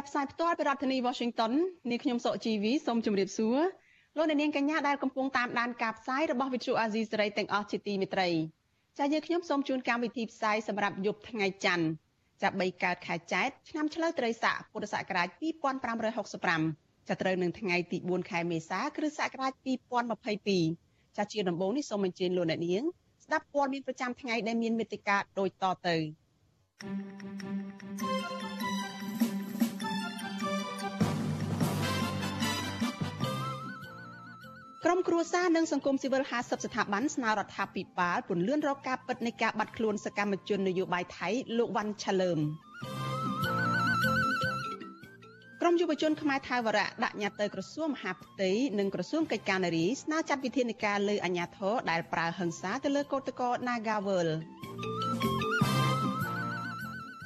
ចាប់ផ្សាយផ្ទាល់ពីរដ្ឋធានី Washington នាងខ្ញុំសុកជីវីសូមជម្រាបសួរលោកអ្នកនាងកញ្ញាដែលកំពុងតាមដានការផ្សាយរបស់ Vithu Azizi សេរីទាំងអស់ជាទីមេត្រីចា៎យើងខ្ញុំសូមជូនកម្មវិធីផ្សាយសម្រាប់យប់ថ្ងៃច័ន្ទចាប់3កើតខែចែកឆ្នាំឆ្លូវត្រីស័កពុរសករាជ2565ចាប់ត្រូវនឹងថ្ងៃទី4ខែមេសា គ្រិស្តសករាជ2022ចា៎ជាដំបូងនេះសូមអញ្ជើញលោកអ្នកនាងស្ដាប់ព័ត៌មានប្រចាំថ្ងៃដែលមានមេត្តាដូចតទៅ ក្រមគ្រួសារនិងសង្គមស៊ីវិល50ស្ថាប័នស្នើរដ្ឋាភិបាលពន្យារកការពិតនៃការបាត់ខ្លួនសកម្មជននយោបាយថៃលោកវ៉ាន់ឆាលើមក្រមយុវជនខ្មែរថាវរៈដាក់ញត្តិទៅក្រសួងមហាផ្ទៃនិងក្រសួងកិច្ចការនារីស្នើចាត់វិធានការលើអាញាធរដែលប្រើហិង្សាទៅលើកោតក្រ Nagawal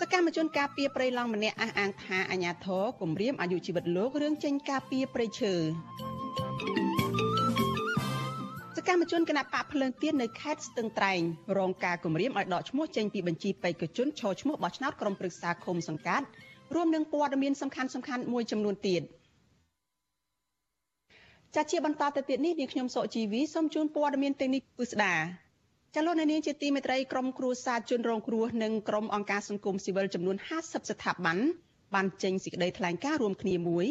សកម្មជនការពារព្រៃឡង់ម្នាក់អះអាងថាអាញាធរគំរាមអាយុជីវិតលោករឿងចេញការពារព្រៃឈើ កម្មជនគណៈបកភ្លើងទៀននៅខេត្តស្ទឹងត្រែងរងការគំរាមឲ្យដកឈ្មោះចេញពីបញ្ជីបេក្ខជនឈរឈ្មោះបោះឆ្នោតក្រុមប្រឹក្សាឃុំសង្កាត់រួមនឹងព័ត៌មានសំខាន់សំខាន់មួយចំនួនទៀតចាជាបន្តទៅទៀតនេះនាងខ្ញុំសុជីវីសូមជូនព័ត៌មានទាំងនេះពិស្ដាចលនានាងជាទីមេត្រីក្រមគ្រួសារជនរងគ្រោះនិងក្រមអង្គការសង្គមស៊ីវិលចំនួន50ស្ថាប័ន បានចេញសេចក្តីថ្លែងការណ៍រួមគ្នាមួយ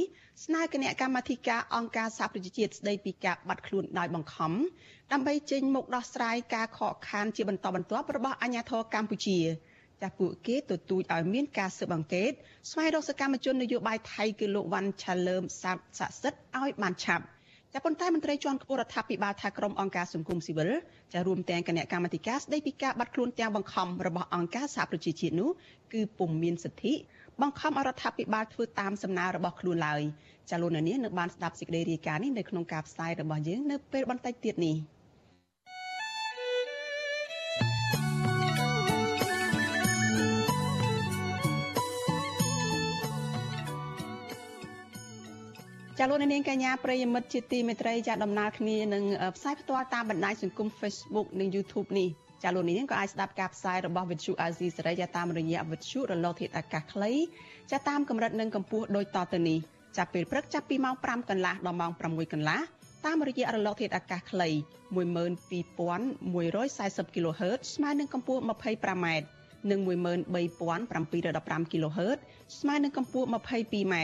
ស្នើគណៈកម្មាធិការអង្គការសហប្រជាជាតិស្តីពីការបាត់ខ្លួនដោយបង្ខំដើម្បីចេញមុខដោះស្រាយការខកខានជាបន្តបន្ទាប់របស់អាជ្ញាធរកម្ពុជាចាស់ពួកគេទទូចឲ្យមានការស៊ើបអង្កេតស្វែងរកសកម្មជននយោបាយថៃគឺលោកវ៉ាន់ឆាលើមសាប់ស័ក្តិសិទ្ធឲ្យបានឆាប់តែប៉ុន្តែមន្ត្រីជាន់ខ្ពស់រដ្ឋាភិបាលថាក្រុមអង្គការសង្គមស៊ីវិលចារួមទាំងគណៈកម្មាធិការស្តីពីការបាត់ខ្លួនទាំងបង្ខំរបស់អង្គការសហប្រជាជាតិនោះគឺពុំមានសិទ្ធិ បង្ខំឲ្យរដ្ឋាភិបាលធ្វើតាមសំណើរបស់ខ្លួនឡើយចាលោកនាងនឹងបានស្ដាប់សេចក្តីរាយការណ៍នេះនៅក្នុងការផ្សាយរបស់យើងនៅពេលបន្តិចទៀតនេះចាលោកនាងកញ្ញាប្រិយមិត្តជាទីមេត្រីចាដំណើរគ្នានឹងផ្សាយផ្ទាល់តាមបណ្ដាញសង្គម Facebook និង YouTube នេះ ចាលោកនាងក៏អាចស្ដាប់ការផ្សាយរបស់វិទ្យុអាស៊ីសេរីតាមរយៈវិទ្យុរលកធាតុអាកាសខ្លីចាតាមកម្រិតនិងកម្ពស់ដូចតទៅនេះចាប់ពេលព្រឹកចាប់ពីម៉ោង5កន្លះដល់ម៉ោង6កន្លះតាមរយៈរលកធាតុអាកាសខ្លី12140 kHz ស្មើនឹងកម្ពស់ 25m និង13715 kHz ស្មើនឹងកម្ពស់ 22m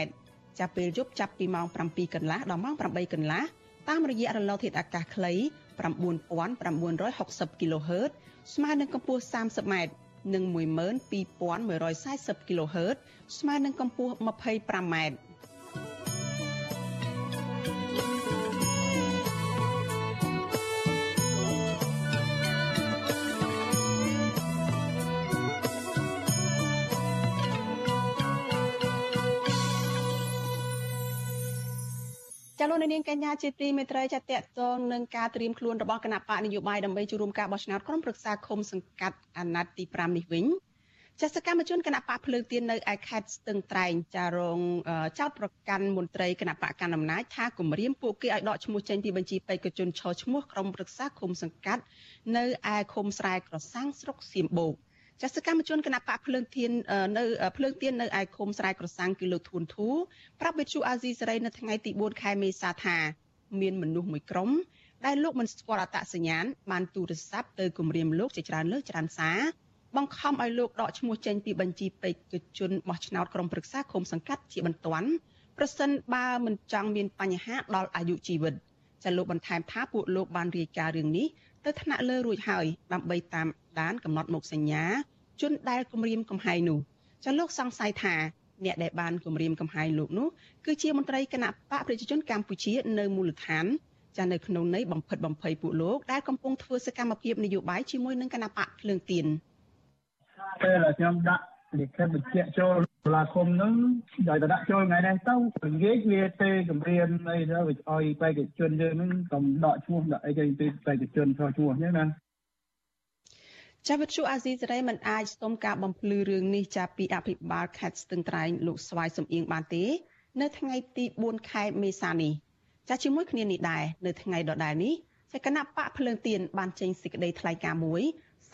ចាប់ពេលយប់ចាប់ពីម៉ោង7កន្លះដល់ម៉ោង8កន្លះតាមរយៈរលកធាតុអាកាសខ្លី 9960 kHz ស្មើនឹងកម្ពស់ 30m និង12140 kHz ស្មើនឹងកម្ពស់ 25m លោកនាងកញ្ញាជាទីមេត្រីចាតកតងនឹងការត្រៀមខ្លួនរបស់គណៈបកនយោបាយដើម្បីចូលរួមការបោះឆ្នោតក្រុមប្រឹក្សាឃុំសង្កាត់អាណត្តិទី5នេះវិញចាសកម្មជនគណៈបកភ្លើងទៀននៅឯខេត្តស្ទឹងត្រែងចារងចោតប្រកាន់មន្ត្រីគណៈបកកណ្ដាលអំណាចថាគម្រាមពួកគេឲ្យដកឈ្មោះចេញពីបញ្ជីបេក្ខជនឈរឈ្មោះក្រុមប្រឹក្សាឃុំសង្កាត់នៅឯឃុំស្រែក្រសាំងស្រុកសៀមបូក ចាសកម្មជនគណៈបកភ្លើងទៀននៅភ្លើងទៀននៅឯឃុំស្រែក្រសាំងគឺលោកធួនធូប្រាប់វិទ្យុអាស៊ីសេរីនៅថ្ងៃទី4ខែមេសាថាមានមនុស្សមួយក្រុមដែលលោកមិនស្គាល់អត្តសញ្ញាណបានទូរស័ព្ទទៅគម្រាមលោកជាច្រើនលើកច្រើនសារបង្ខំឲ្យលោកដកឈ្មោះចេញពីបញ្ជីបេក្ខជនបោះឆ្នោតក្រុមប្រឹក្សាឃុំសង្កាត់ជាបន្ទាន់ប្រសិនបើមិនចង់មានបញ្ហាដល់អាយុជីវិតចាលោកបន្ថែមថាពួកលោកបានរាយការណ៍រឿងនេះ ទៅថ្នាក់លើរួចហើយដើម្បីតាមដានកំណត់មុខសញ្ញាជនដែលគម្រាមកំហែងនោះចាលោកសង្ស័យថាអ្នកដែលបានគម្រាមកំហែងលោកនោះគឺជាមន្ត្រីគណៈបកប្រជាជនកម្ពុជានៅមូលដ្ឋានចានៅក្នុងន័យបំផិតបំភ័យពួកលោកដែលកំពុងធ្វើសកម្មភាពនយោបាយជាមួយនឹងគណៈបកភ្លើងទៀនពេលដែលខ្ញុំដាក់ លិខិតបញ្ជាក់ចូលតុលាគុំនឹងដោយតែដាក់ចូលថ្ងៃនេះទៅនិយាយវាទេគម្រាមអីទៅឲ្យបេក្ខជនយើងនឹងកុំដកឈ្មោះដាក់អីទៅពីបេក្ខជនខុសឈ្មោះហ្នឹងណាចាវិទ្យុអាស៊ីសេរីមិនអាចស្ទំការបំភ្លឺរឿងនេះចាប់ពីអភិបាលខេត្តស្ទឹងត្រែងលោកស្វាយសំអៀងបានទេ នៅថ្ងៃទី4ខែមេសានេះចាជាមួយគ្នានេះដែរនៅថ្ងៃដដែលនេះចគណៈបកភ្លើងទៀនបានចេញសេចក្តីថ្លែងការណ៍មួយ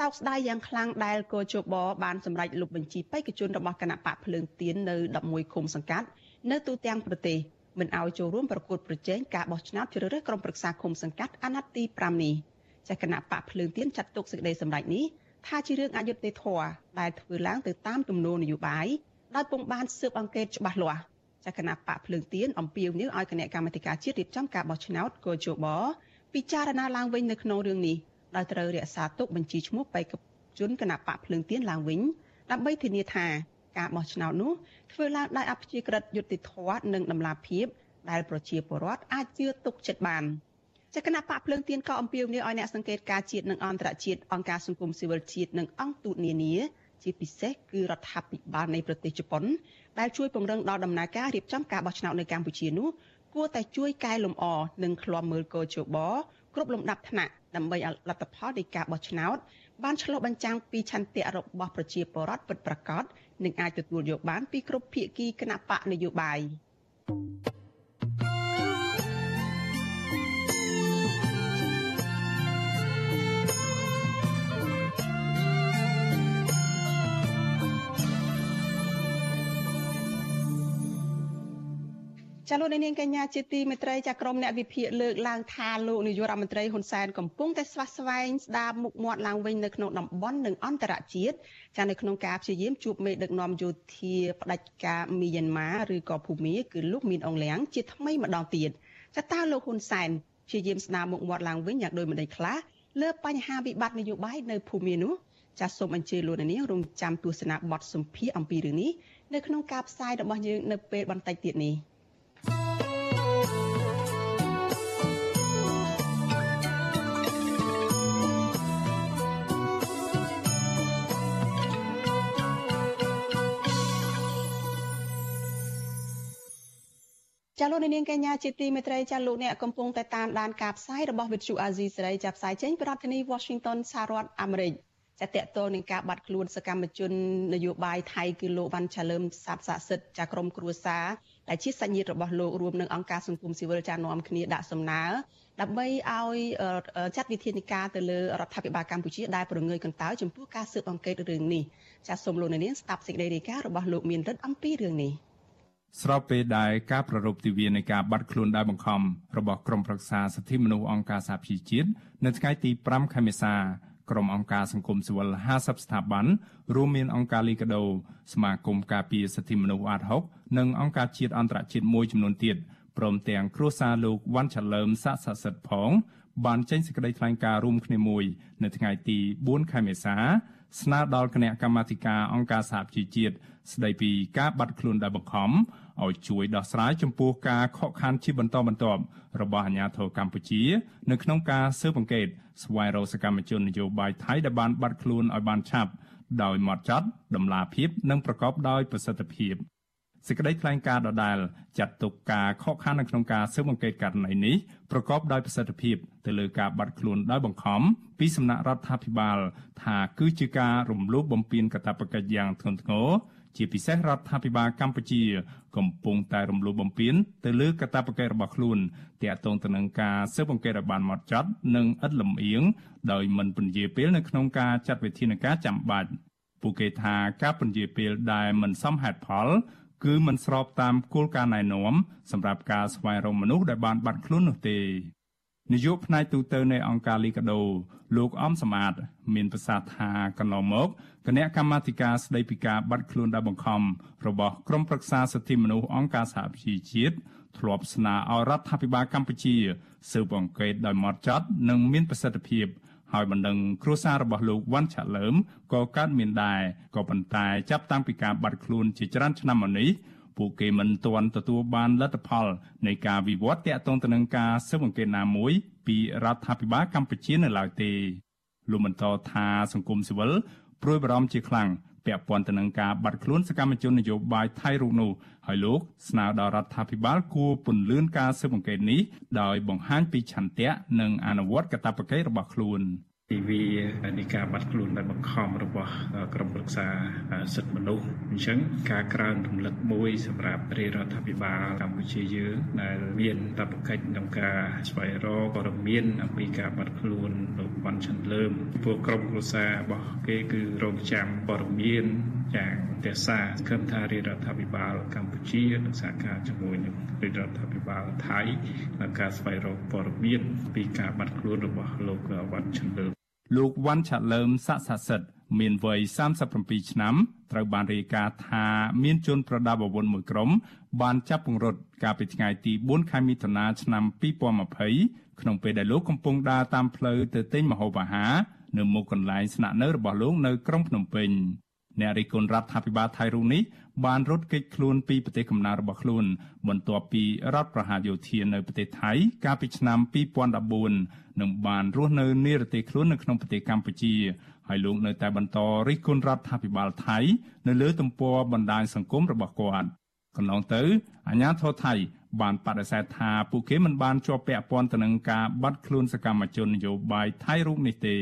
សោកស្ដាយយ៉ាងខ្លាំងដែលកោជបបានសម្រេចលុបបញ្ជីបេក្ខជនរបស់គណៈបកភ្លើងទៀននៅ11ឃុំសង្កាត់នៅទូទាំងប្រទេសមិនឲ្យចូលរួមប្រកួតប្រជែងការបោះឆ្នោតជ្រើសរើសក្រុមប្រឹក្សាឃុំសង្កាត់អាណត្តិទី5នេះចាគណៈបកភ្លើងទៀនចាត់ទុកសេចក្តីសម្រេចនេះថាជារឿងអយុត្តិធម៌ដែលធ្វើឡើងទៅតាមទំនោរនយោបាយដោយពុំបានស៊ើបអង្កេតច្បាស់លាស់ចាគណៈបកភ្លើងទៀនអំពាវនាវឲ្យគណៈកម្មាធិការជាតិរៀបចំការបោះឆ្នោតកោជបពិចារណាឡើងវិញនៅក្នុងរឿងនេះ ដោយត្រូវរក្សាទុកបញ្ជីឈ្មោះបេក្ខជនគណៈបកភ្លើងទៀនឡើងវិញដើម្បីធានាថាការបោះឆ្នោតនោះធ្វើឡើងដោយអព្យាក្រឹតយុត្តិធម៌និងតម្លាភាពដែលប្រជាពលរដ្ឋអាចជឿទុកចិត្តបានចគណៈបកភ្លើងទៀនក៏អំពាវនាវឲ្យអ្នកសង្កេតការជាតិនិងអន្តរជាតិអង្គការសង្គមស៊ីវិលជាតិនិងអង្គទូតនានាជាពិសេសគឺរដ្ឋាភិបាលនៃប្រទេសជប៉ុនដែលជួយពង្រឹងដល់ដំណើរការរៀបចំការបោះឆ្នោតនៅកម្ពុជានោះគួរតែជួយកែលម្អនិងឃ្លាំមើលកោជប គ្រប់លំដាប់ថ្នាក់ដើម្បីឲ្យលទ្ធផលនៃការបោះឆ្នោតបានឆ្លុះបញ្ចាំងពីឆន្ទៈរបស់ប្រជាពលរដ្ឋពិតប្រាកដនិងអាចទទួលយកបានពីគ្រប់ភាគីគណៈបកនយោបាយ ចាលោកនាងកញ្ញាជាទីមេត្រីចាក្រមអ្នកវិភាគលើកឡើងថាលោកនាយករដ្ឋមន្ត្រីហ៊ុនសែនកំពុងតែស្វាស្វែងស្ដារមុខមាត់ឡើងវិញនៅក្នុងតំបន់និងអន្តរជាតិចានៅក្នុងការព្យាយាមជួបមេដឹកនាំយោធាផ្ដាច់ការមីយ៉ាន់ម៉ាឬក៏ភូមាគឺលោកមីនអងលៀងជាថ្មីម្ដងទៀតចាតើលោកហ៊ុនសែនព្យាយាមស្ដារមុខមាត់ឡើងវិញយ៉ាងដូចម្ដេចខ្លះលើបញ្ហាវិបត្តិនយោបាយនៅភូមានោះចាសសូមអញ្ជើញលោកនាងរងចាំទស្សនាបទសម្ភារអំពីរឿងនេះនៅក្នុងការផ្សាយរបស់យើងនៅពេលបន្តិចទៀតនេះ។ ចាលោកនាងកញ្ញាជាទីមេត្រីចាលោកអ្នកកំពុងតែតាមដានការផ្សាយរបស់វិទ្យុអាស៊ីសេរីចាផ្សាយចេញពីរដ្ឋធានី Washington សហរដ្ឋអាមេរិកចាតកតលនឹងការបាត់ខ្លួនសកម្មជននយោបាយថៃគឺលោកវ៉ាន់ឆាលឹមសាបសាសិទ្ធចាក្រមគ្រួសារដែលជាសាច់ញាតិរបស់លោករួមនឹងអង្គការសង្គមស៊ីវិលចានាំគ្នាដាក់សំណើដើម្បីឲ្យចាត់វិធានការទៅលើរដ្ឋាភិបាលកម្ពុជាដែលប្រងើយកន្តើយចំពោះការស៊ើបអង្កេតរឿងនេះចាសសូមលោកនាងស្ដាប់សេចក្តីរាយការណ៍របស់លោកមានរិទ្ធអំពីរឿងនេះ។ ស្របពេលដែលការប្ររពទិវានៃការបាត់ខ្លួនដោយបង្ខំរបស់ក្រុមប្រឹក្សាសិទ្ធិមនុស្សអង្គការសហប្រជាជាតិនៅថ្ងៃទី5ខែមេសាក្រុមអង្គការសង្គមស៊ីវិល50ស្ថាប័នរួមមានអង្គការលីកាដូសមាគមការពារសិទ្ធិមនុស្សអាត6និងអង្គការជាតិអន្តរជាតិមួយចំនួនទៀតព្រមទាំងគ្រួសារលោកវ៉ាន់ឆាលើមសាក់សាសិទ្ធផងបានចេញសេចក្តីថ្លែងការណ៍រួមគ្នាមួយនៅថ្ងៃទី4ខែមេសា ស្នើដល់គណៈកម្មាធិការអង្គការសហប្រជាជាតិស្តីពីការបាត់ខ្លួនដោយបង្ខំឲ្យជួយដោះស្រាយចំពោះការខកខានជាបន្តបន្ទាប់របស់អាជ្ញាធរកម្ពុជា នៅក្នុងការស៊ើបអង្កេតស្វែងរកសកម្មជននយោបាយថៃដែលបានបាត់ខ្លួនឲ្យបានឆាប់ដោយម៉ត់ចត់ដំណាភាពនិងប្រកបដោយប្រសិទ្ធភាព សេចក្តីថ្លែងការណ៍ដដែលចាត់ទុកការខកខាននៅក្នុងការស៊ើបអង្កេតករណីនេះប្រកបដោយប្រសិទ្ធភាពទៅលើការបាត់ខ្លួនដោយបង្ខំពីសំណាក់រដ្ឋាភិបាល ថាគឺជាការរំលោភបំពានកាតព្វកិច្ចយ៉ាងធ្ងន់ធ្ងរជាពិសេសរដ្ឋាភិបាលកម្ពុជា កំពុងតែរំលោភបំពានទៅលើកាតព្វកិច្ចរបស់ខ្លួនទាក់ទងទៅនឹងការស៊ើបអង្កេតឲ្យបានហ្មត់ចត់និងឥតលំអៀងដោយមិនពន្យាពេលនៅក្នុងការចាត់វិធានការចាំបាច់ពួកគេថាការពន្យាពេលដែលមិនសមហេតុផល គឺមិនស្របតាមគោលការណ៍ណែនាំសម្រាប់ការស្វែងរកមនុស្សដែលបានបាត់ខ្លួននោះទេនាយកផ្នែកទូតនៃអង្គការលីកាដូលោកអំសមាត មានប្រសាសន៍ថាកន្លងមកគណៈកម្មាធិការស្តីពីការបាត់ខ្លួនដោយបង្ខំរបស់ក្រុមប្រឹក្សាសិទ្ធិមនុស្សអង្គការសហប្រជាជាតិធ្លាប់ស្នើឲ្យរដ្ឋាភិបាលកម្ពុជាស៊ើបអង្កេតដោយម៉ត់ចត់និងមានប្រសិទ្ធភាព ហើយបណ្ដឹងគ្រួសាររបស់លោកវ៉ាន់ឆាលើមក៏កើតមានដែរក៏ប៉ុន្តែចាប់តាំងពីការបាត់ខ្លួនជាច្រើនឆ្នាំមកនេះពួកគេមិនទាន់ទទួលបានលទ្ធផលនៃការវិវត្តតាក់ទងទៅនឹងការស៊ើបអង្កេតណាមួយពីរដ្ឋាភិបាលកម្ពុជានៅឡើយទេលោកបន្តថាសង្គមស៊ីវិលព្រួយបារម្ភជាខ្លាំង ពាក់ព័ន្ធទៅនឹងការបាត់ខ្លួនសកម្មជននយោបាយថៃរូបនោះហើយលោកស្នើដល់រដ្ឋាភិបាលគួរពន្លឿនការស៊ើបអង្កេតនេះដោយបង្ហាញពីឆន្ទៈនិងអនុវត្តកាតព្វកិច្ចរបស់ខ្លួន។ ទិវានៃការបាត់ខ្លួនដោយបង្ខំរបស់ក្រមប្រឹក្សាសិទ្ធិមនុស្សអញ្ចឹងការក្រើនរំលឹកមួយសម្រាប់រាជរដ្ឋាភិបាលកម្ពុជាយើងដែលមានតបកិច្ចក្នុងការស្វែងរកព័ត៌មានអំពីការបាត់ខ្លួនលោកវ៉ាន់ឆាន់លើមពួកក្រមប្រឹក្សារបស់គេគឺរងចាំព័ត៌មាន យ៉ាងទស្សនាគិតថារាជរដ្ឋាភិបាលកម្ពុជានឹងសហការជាមួយនឹងរាជរដ្ឋាភិបាលថៃក្នុងការស្វែងរកព័ត៌មានពីការបាត់ខ្លួនរបស់លោកវ៉ាន់ឆាន់លើមលោកវ៉ាន់ឆាលើមសាក់សាសិទ្ធមានវ័យ37ឆ្នាំត្រូវបានរាយការណ៍ថាមានជនប្រដាប់អាវុធមួយក្រុមបានចាប់ពង្រត់កាលពីថ្ងៃទី4ខែមិថុនាឆ្នាំ2020ក្នុងពេលដែលលោកកំពុងដើរតាមផ្លូវទៅទិញម្ហូបអាហារនៅមុខកន្លែងស្នាក់នៅរបស់លោកនៅក្រុងភ្នំពេញ អ្នករិះគន់រដ្ឋាភិបាលថៃរូបនេះបានរត់គេចខ្លួនពីប្រទេសកំណើតរបស់ខ្លួន បន្ទាប់ពីរដ្ឋប្រហារយោធានៅប្រទេសថៃ កាលពីឆ្នាំ2014និងបានរស់នៅនិរទេសខ្លួននៅក្នុងប្រទេសកម្ពុជាហើយលោកនៅតែបន្តរិះគន់រដ្ឋាភិបាលថៃ នៅលើទំព័របណ្ដាញសង្គមរបស់គាត់កន្លងទៅអាជ្ញាធរថៃ បានបដិសេធថាពួកគេមិនបានជាប់ពាក់ព័ន្ធទៅនឹងការបាត់ខ្លួនសកម្មជននយោបាយថៃរូបនេះទេ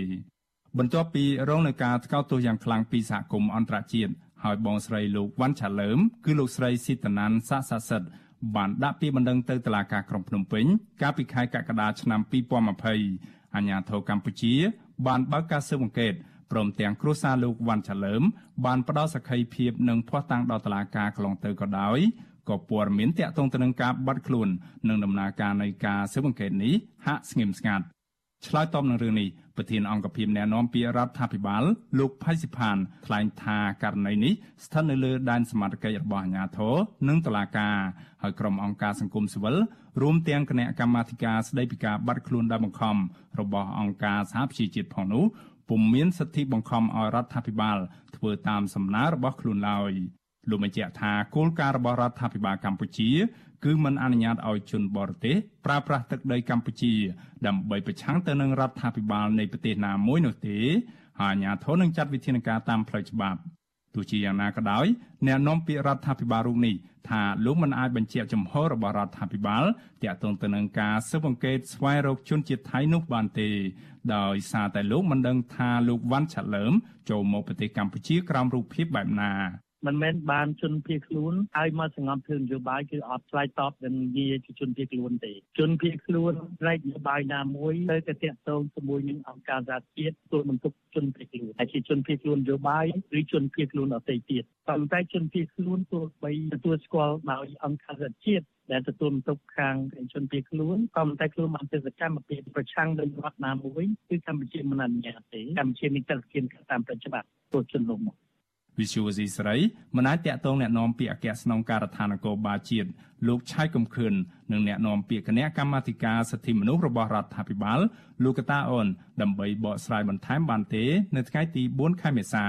បន្ទាប់ពីរងនឹងការថ្កោលទោសយ៉ាងខ្លាំងពីសហគមន៍អន្តរជាតិហើយបងស្រីលោកវ៉ាន់ឆាលើមគឺលោកស្រីស៊ីតណានសាសាសិទ្ធបានដាក់ពាក្យបណ្ដឹងទៅតុលាការក្រុងភ្នំពេញកាលពីខែកក្កដាឆ្នាំ2020អាជ្ញាធរកម្ពុជា បានបើកការស៊ើបអង្កេតព្រមទាំងគ្រួសារលោកវ៉ាន់ឆាលើមបានផ្ដល់សក្ខីភាពនិងភ័ស្តុតាងដល់តុលាការកន្លងទៅក៏ដោយក៏ព័ត៌មានតាក់ទងទៅនឹងការបាត់ខ្លួននិងដំណើរការនៃការស៊ើបអង្កេតនេះហាក់ស្ងៀមស្ងាត់ ឆ្លើយតបនឹងរឿងនេះប្រធានអង្គភិបណែនាំពាក្យរដ្ឋាភិបាល លោកផៃសិផានថ្លែងថាករណីនេះស្ថិតនៅលើដែនសមត្ថកិច្ចរបស់អាជ្ញាធរនិងតុលាការហើយក្រុមអង្គការសង្គមស៊ីវិលរួមទាំងគណៈកម្មាធិការស្តីពីការបាត់ខ្លួនដោយបង្ខំរបស់អង្គការសហប្រជាជាតិផងនោះពុំមានសិទ្ធិបង្ខំឲ្យរដ្ឋាភិបាល ធ្វើតាមសំណើរបស់ខ្លួនឡើយលោកបញ្ជាក់ថាគោលការណ៍របស់រដ្ឋាភិបាលកម្ពុជា គឺមិនអនុញ្ញាតឲ្យជនបរទេសប្រើប្រាស់ទឹកដីកម្ពុជា ដើម្បីប្រឆាំងទៅនឹងរដ្ឋាភិបាលនៃប្រទេសណាមួយនោះទេហើយអាជ្ញាធរនឹងចាត់វិធានការតាមផ្លូវច្បាប់ទោះជាយ៉ាងណាក៏ដោយអ្នកនាំពាក្យរដ្ឋាភិបាលរូបនេះថាលោកមិនអាចបញ្ជាក់ចំហរបស់រដ្ឋាភិបាលទាក់ទងទៅនឹងការស៊ើបអង្កេតស្វែងរកជនជាតិថៃនោះបានទេ ដោយសារតែលោកមិនដឹងថាលោកវ៉ាន់ឆាលើមចូលមកប្រទេសកម្ពុជាក្រោមរូបភាពបែបណា មិនមែនបានជនភៀសខ្លួនហើយមកសង្ងំធ្វើនយោបាយគឺអត់ឆ្លើយតបនឹងនិយាយជាជនភៀសខ្លួនទេជនភៀសខ្លួនរែកនយោបាយណាមួយទៅតែតាក់ទងជាមួយនឹងអង្គការសហជាតិទូបន្ទុកជនភៀសខ្លួនហើយជាជនភៀសខ្លួននយោបាយឬជនភៀសខ្លួនអតីតទៀតប៉ុន្តែជនភៀសខ្លួនទោះបីទទួលស្គាល់ដោយអង្គការសហជាតិដែលទទួលបន្ទុកខាងជនភៀសខ្លួនក៏ប៉ុន្តែខ្លួនបានធ្វើសកម្មភាពប្រឆាំងនឹងរដ្ឋណាមួយគឺកម្ពុជាមិនអនុញ្ញាតទេកម្ពុជាមានតែគៀនតាមប្រតិបត្តិពលជននោះមក វិសុវស៊ីស្រីមិនអាចតាក់ទងแนะនាំពាក្យអគ្គស្នងការដ្ឋាននគរបាលជាតិលោកឆៃកំខឿននិងแนะនាំពាក្យគណៈកម្មាធិការសិទ្ធិមនុស្សរបស់រដ្ឋាភិបាលលោកកតាអូនដើម្បីបកស្រាយបន្ថែមបានទេ នៅថ្ងៃទី4ខែមេសា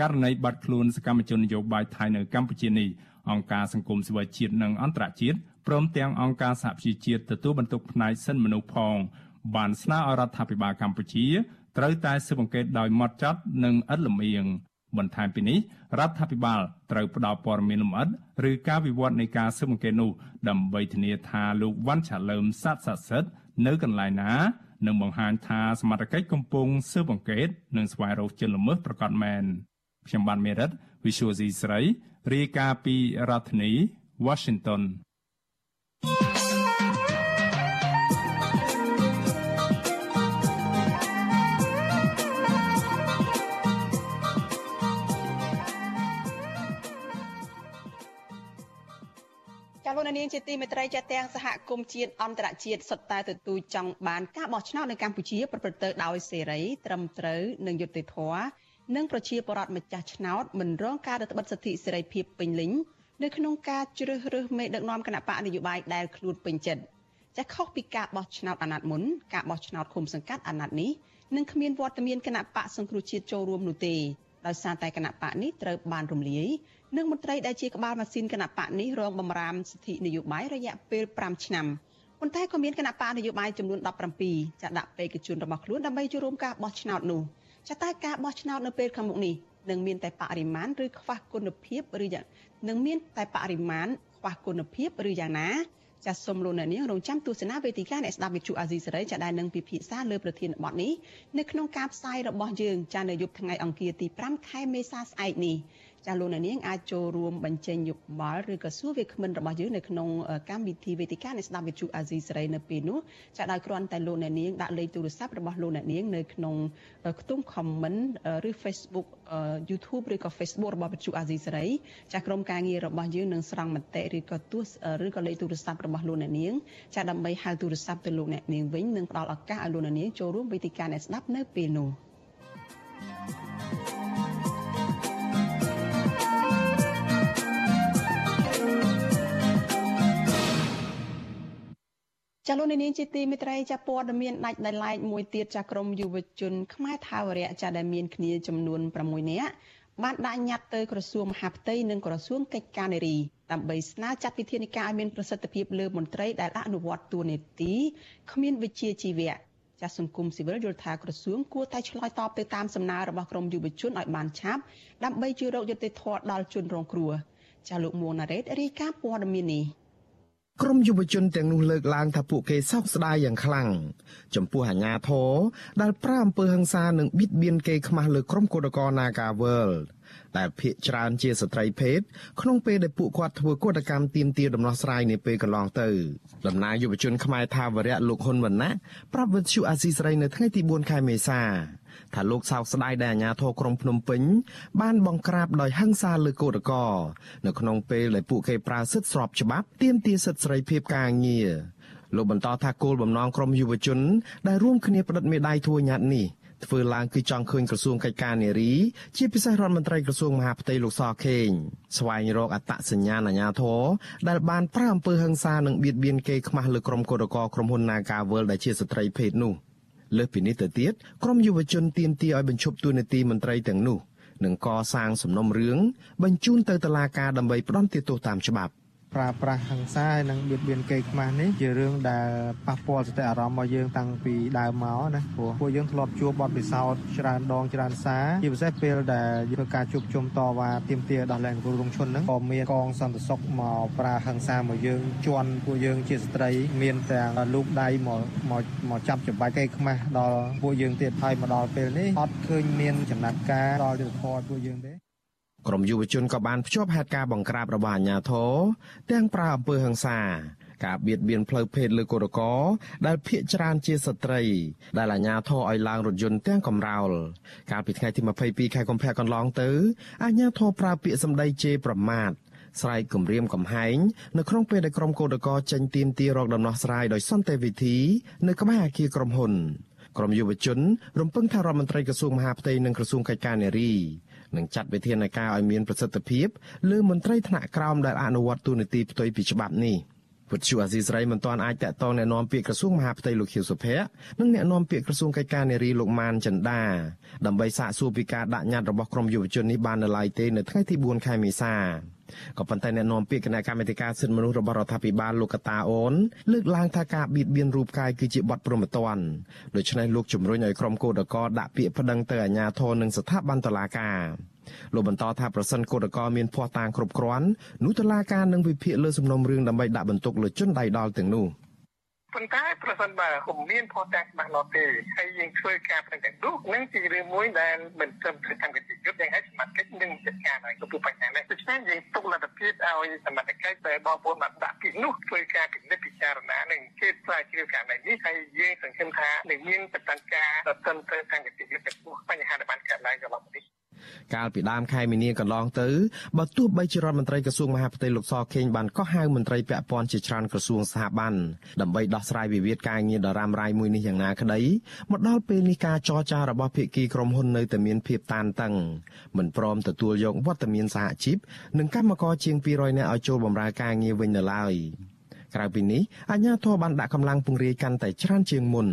ករណីបាត់ខ្លួនសកម្មជននយោបាយថៃនៅកម្ពុជានេះអង្គការសង្គមស៊ីវិលជាតិនិងអន្តរជាតិព្រមទាំងអង្គការសហប្រជាជាតិទទួលបន្ទុកផ្នែកសិទ្ធិមនុស្សផង បានស្នើឲ្យរដ្ឋាភិបាលកម្ពុជាត្រូវតែស៊ើបអង្កេតដោយម៉ត់ចត់និងឥតលំអៀង បន្ថែមពីនេះរដ្ឋាភិបាលត្រូវផ្ដល់ព័ត៌មានលម្អិតឬការវិវត្តនៃការស៊ើបអង្កេតនោះដើម្បីធានាថាលោកវ៉ាន់ឆាលើមសាទសសិទ្ធនៅកន្លែងណានិងបង្ហាញថាសមត្ថកិច្ចកំពុងស៊ើបអង្កេតនិងស្វែងរកជនល្មើសប្រកបមែនខ្ញុំបានមេរិត Visual C ស្រីរាយការណ៍ពីរដ្ឋធានី Washington លោកនាងជាទីមេត្រីចាទាំងសហគមន៍ជាតិអន្តរជាតិសុទ្ធតែទទូចចង់បានការបោះឆ្នោតនៅកម្ពុជាប្រព្រឹត្តទៅដោយសេរីត្រឹមត្រូវនិងយុត្តិធម៌និងប្រជាពលរដ្ឋម្ចាស់ឆ្នោតមិនរងការរឹតបន្តឹងសិទ្ធិសេរីភាពពេញលេញនៅក្នុងការជ្រើសរើសមេដឹកនាំគណៈបកនយោបាយដែលខ្លួនពេញចិត្តចាខុសពីការបោះឆ្នោតអាណត្តិមុនការបោះឆ្នោតឃុំសង្កាត់អាណត្តិនេះនឹងគ្មានវត្តមានគណៈបកសង្គ្រោះជាតិចូលរួមនោះទេដោយសារតែគណៈបកនេះត្រូវបានរំលាយ និងមន្ត្រីដែលជាក្បាលម៉ាស៊ីនគណៈបកនេះរងបំរាមសិទ្ធិនយោបាយរយៈពេល5ឆ្នាំប៉ុន្តែក៏មានគណៈបកនយោបាយចំនួន17ចាដាក់បេក្ខជនរបស់ខ្លួនដើម្បីចូលរួមការបោះឆ្នោតនោះចាតែការបោះឆ្នោតនៅពេលខាងមុខនេះនឹងមានតែបរិមាណឬខ្វះគុណភាពឬយ៉ាងនឹងមានតែបរិមាណខ្វះគុណភាពឬយ៉ាងណាចាសសូមលោកអ្នកនាងរងចាំទស្សនាវេទិកាអ្នកស្ដាប់វិទ្យុអាស៊ីសេរីចាដែលនឹងពិភាក្សាលើប្រធានបទនេះនៅក្នុងការផ្សាយរបស់យើងចានៅយប់ថ្ងៃអង្គារទី5ខែមេសាស្អែកនេះ ចាលោកអ្នកនាងអាចចូលរួមបញ្ចេញយោបល់ឬក៏សួរវាគ្មិនរបស់យើងនៅក្នុងកម្មវិធីវេទិកានៃស្ដាប់វិទ្យុអាស៊ីសេរីនៅពេលនោះចាដោយគ្រាន់តែលោកអ្នកនាងដាក់លេខទូរស័ព្ទរបស់លោកអ្នកនាងនៅក្នុងខ្ទង់ comment ឬ Facebook YouTube ឬក៏ Facebook របស់វិទ្យុអាស៊ីសេរីចាក្រុមការងាររបស់យើងនឹងស្រង់មតិឬក៏ទស្សឬក៏លេខទូរស័ព្ទរបស់លោកអ្នកនាងចាដើម្បីហៅទូរស័ព្ទទៅលោកអ្នកនាងវិញនិងផ្ដល់ឱកាសឲ្យលោកអ្នកនាងចូលរួមវេទិកាអ្នកស្ដាប់នៅពេលនោះ។ ចាលោកនាងជាទីមេត្រីចាព័ត៌មានដាច់ដោយឡែកមួយទៀតចាក្រមយុវជនខ្មែរថាវរៈចាដែលមានគ្នាចំនួន6នាក់បានដាក់ញត្តិទៅក្រសួងមហាផ្ទៃនិងក្រសួងកិច្ចការនារីដើម្បីស្នើចាត់វិធានការឲ្យមានប្រសិទ្ធភាពលើមន្ត្រីដែលអនុវត្តទួនាទីគ្មានវិជ្ជាជីវៈចាស់សង្គមស៊ីវិលយល់ថាក្រសួងគួរតែឆ្លើយតបទៅតាមសំណើរបស់ក្រមយុវជនឲ្យបានឆាប់ដើម្បីជួយរកយុត្តិធម៌ដល់ជនរងគ្រោះចាស់លោកមួងណារ៉េតរាយការណ៍ព័ត៌មាននេះ ក្រមយុវជនទាំងនោះលើកឡើងថាពួកគេសោកស្ដាយយ៉ាងខ្លាំងចំពោះអាញាធរដែលប្រាអំពើហិង្សានិងបៀតបៀនគេខ្មាស់លើក្រុមគឧតកោ Nagawal ដែលភ ieck ច្រើនជាស្ត្រីភេទក្នុងពេលដែលពួកគាត់ធ្វើកុតកម្មទាមទារដំណោះស្រាយនាពេលកន្លងទៅដំណើរយុវជនខ្មែរថាវរៈលោកហ៊ុនវណ្ណៈប្រាប់វិទ្យុអាស៊ីសេរីនៅថ្ងៃទី4ខែមេសា ថាលោកសោកស្ដាយដែលអាជ្ញាធរក្រុងភ្នំពេញបានបង្ក្រាបដោយហិង្សាលើកោតកោនៅក្នុងពេលដែលពួកគេប្រើសិទ្ធិស្របច្បាប់ទាមទារសិទ្ធិសេរីភាពការងារលោកបន្តថាគោលបំណងក្រុមយុវជនដែលរួមគ្នាផ្តិតមេដាយធ្វើញត្តិនេះធ្វើឡើងគឺចង់ឃើញក្រសួងកិច្ចការនារីជាពិសេសរដ្ឋមន្ត្រីក្រសួងមហាផ្ទៃលោកសខេងស្វែងរកអត្តសញ្ញាណអាជ្ញាធរដែលបានប្រើអំពើហិង្សានិងបៀតបៀនគេខ្មាស់លើក្រុមគឧតកោក្រុមហ៊ុន Naga World ដែលជាស្ត្រីភេទនោះ លើសពីនេះទៅទៀតក្រមយុវជនទាមទារឲ្យបញ្ឈប់ទួនាទីមន្ត្រីទាំងនោះនិងកសាងសំណុំរឿងបញ្ជូនទៅតុលាការដើម្បីផ្ដន្ទាទោសតាមច្បាប់ ប្រើប្រាស់ហិង្សាហើយនិងបៀតបៀនគេខ្មាស់នេះជារឿងដែលប៉ះពាល់សតិអារម្មណ៍របស់យើងតាំងពីដើមមកណាព្រោះពួកយើងធ្លាប់ជួបបទពិសោធន៍ច្រើនដងច្រើនសារជាពិសេសពេលដែលធ្វើការជួបជុំតវ៉ាទាមទារដោះលែងគ្រូរងឈុនហ្នឹងក៏មានកងសន្តិសុខមកប្រើហិង្សាមកយើងជន់ពួកយើងជាស្ត្រី មានទាំងលូកដៃមកមកមកចាប់ច្បាច់គេខ្មាស់ដល់ពួកយើងទៀតហើយមកដល់ពេលនេះអត់ឃើញមានចំណាត់ការដល់យុទ្ធធរពួកយើងទេ ក្រមយុវជនក៏បានភ្ជាប់ហេតុការណ៍បង្ក្រាបរបស់អាជ្ញាធរទាំងប្រើអំពើហិង្សាការបៀតបៀនផ្លូវភេទលើកុរកដែលភ ieck ច្រើនជាស្ត្រី ដែលអាជ្ញាធរឲ្យឡើងរថយន្តទាំងកំរោលកាលពីថ្ងៃទី22ខែកុម្ភៈកន្លងទៅអាជ្ញាធរប្រើពាក្យសម្ដីជេរប្រមាថស្រែកគំរាមកំហែងនៅក្នុងពេលដែលក្រុមកោតកោចេញទៀមទារកដំណោះស្រាយដោយសន្តិវិធីនៅក្បែរអគារក្រុមហ៊ុនក្រមយុវជនរំពឹងថារដ្ឋមន្ត្រីក្រសួងមហាផ្ទៃនិងក្រសួងកិច្ចការនារី និងចាត់វិធានការឲ្យមានប្រសិទ្ធភាពលើមន្ត្រីថ្នាក់ក្រោមដែលអនុវត្តទូនីតិផ្ទុយពីច្បាប់នេះវិទ្យុអាស៊ីសេរីមិនទាន់អាចតាក់ទងแนะនាំពាក្យក្រសួងមហាផ្ទៃលោកខៀវសុភ័ក្រនិងแนะនាំពាក្យក្រសួងកិច្ចការនារីលោកម៉ានចិន្តាដើម្បីសាកសួរពីការដាក់ញត្តិរបស់ក្រមយុវជននេះបាននៅឡើយទេនៅថ្ងៃទី4ខែមេសា ក៏ប៉ុន្តែអ្នកនាំពាក្យគណៈកម្មាធិការសិទ្ធិមនុស្សរបស់រដ្ឋាភិបាលលោកកតាអូនលើកឡើងថាការបៀតបៀនរូបកាយគឺជាបទព្រហ្មទណ្ឌដូច្នេះលោកជំរុញឲ្យក្រុមកោតក្រដាក់ពាក្យប្តឹងទៅអាជ្ញាធរនិងស្ថាប័នតុលាការលោកបន្តថាប្រសិនគឧតកោមានភ័ស្តុតាងគ្រប់គ្រាន់នោះតុលាការនឹងវិភាគលើសំណុំរឿងដើម្បីដាក់បន្ទុកលើជនដៃដល់ទាំងនោះ។ ប៉ុន្តែប្រសិនបើពុំមានផុសតាំងច្បាស់លាស់ទេហើយយើងធ្វើការប្រឹងទាំងនោះនឹងជារឿងមួយដែលមិនត្រឹមត្រូវតាមកិច្ចយុទ្ធយ៉ាងហោចសមត្ថកិច្ចនឹងចាត់ការឲ្យទទួលបញ្ហានេះដូច្នេះយើងទុកលទ្ធភាពឲ្យសមត្ថកិច្ចដែលបងប្អូនបានដាក់ពីនោះធ្វើការពិនិត្យពិចារណានិងគេស្រាវជ្រាវករណីនេះហើយយើងសង្ឃឹមថានឹងមានប្រតិការត្រឹមត្រូវតាមកិច្ចយុទ្ធចំពោះបញ្ហាដែលបានកើតឡើងកន្លងមកនេះ កាលពីដើមខែមីនាកន្លងទៅបើទោះបីជារដ្ឋមន្ត្រីក្រសួងមហាផ្ទៃលោកសខេងបានកោះហៅមន្ត្រីពាក់ព័ន្ធជាច្រើនក្រសួងស្ថាប័នដើម្បីដោះស្រាយវិវាទការងារដ៏រ៉ាំរ៉ៃមួយនេះយ៉ាងណាក្តីមកដល់ពេលនេះការចរចារបស់ភាគីក្រុមហ៊ុននៅតែមានភាពតានតឹងមិនព្រមទទួលយកវត្តមានសហជីពនិងកម្មករជាង200នាក់ឲ្យចូលបម្រើការងារវិញនៅឡើយក្រៅពីនេះអាជ្ញាធរបានដាក់កម្លាំងពង្រាយកាន់តែច្រើនជាងមុន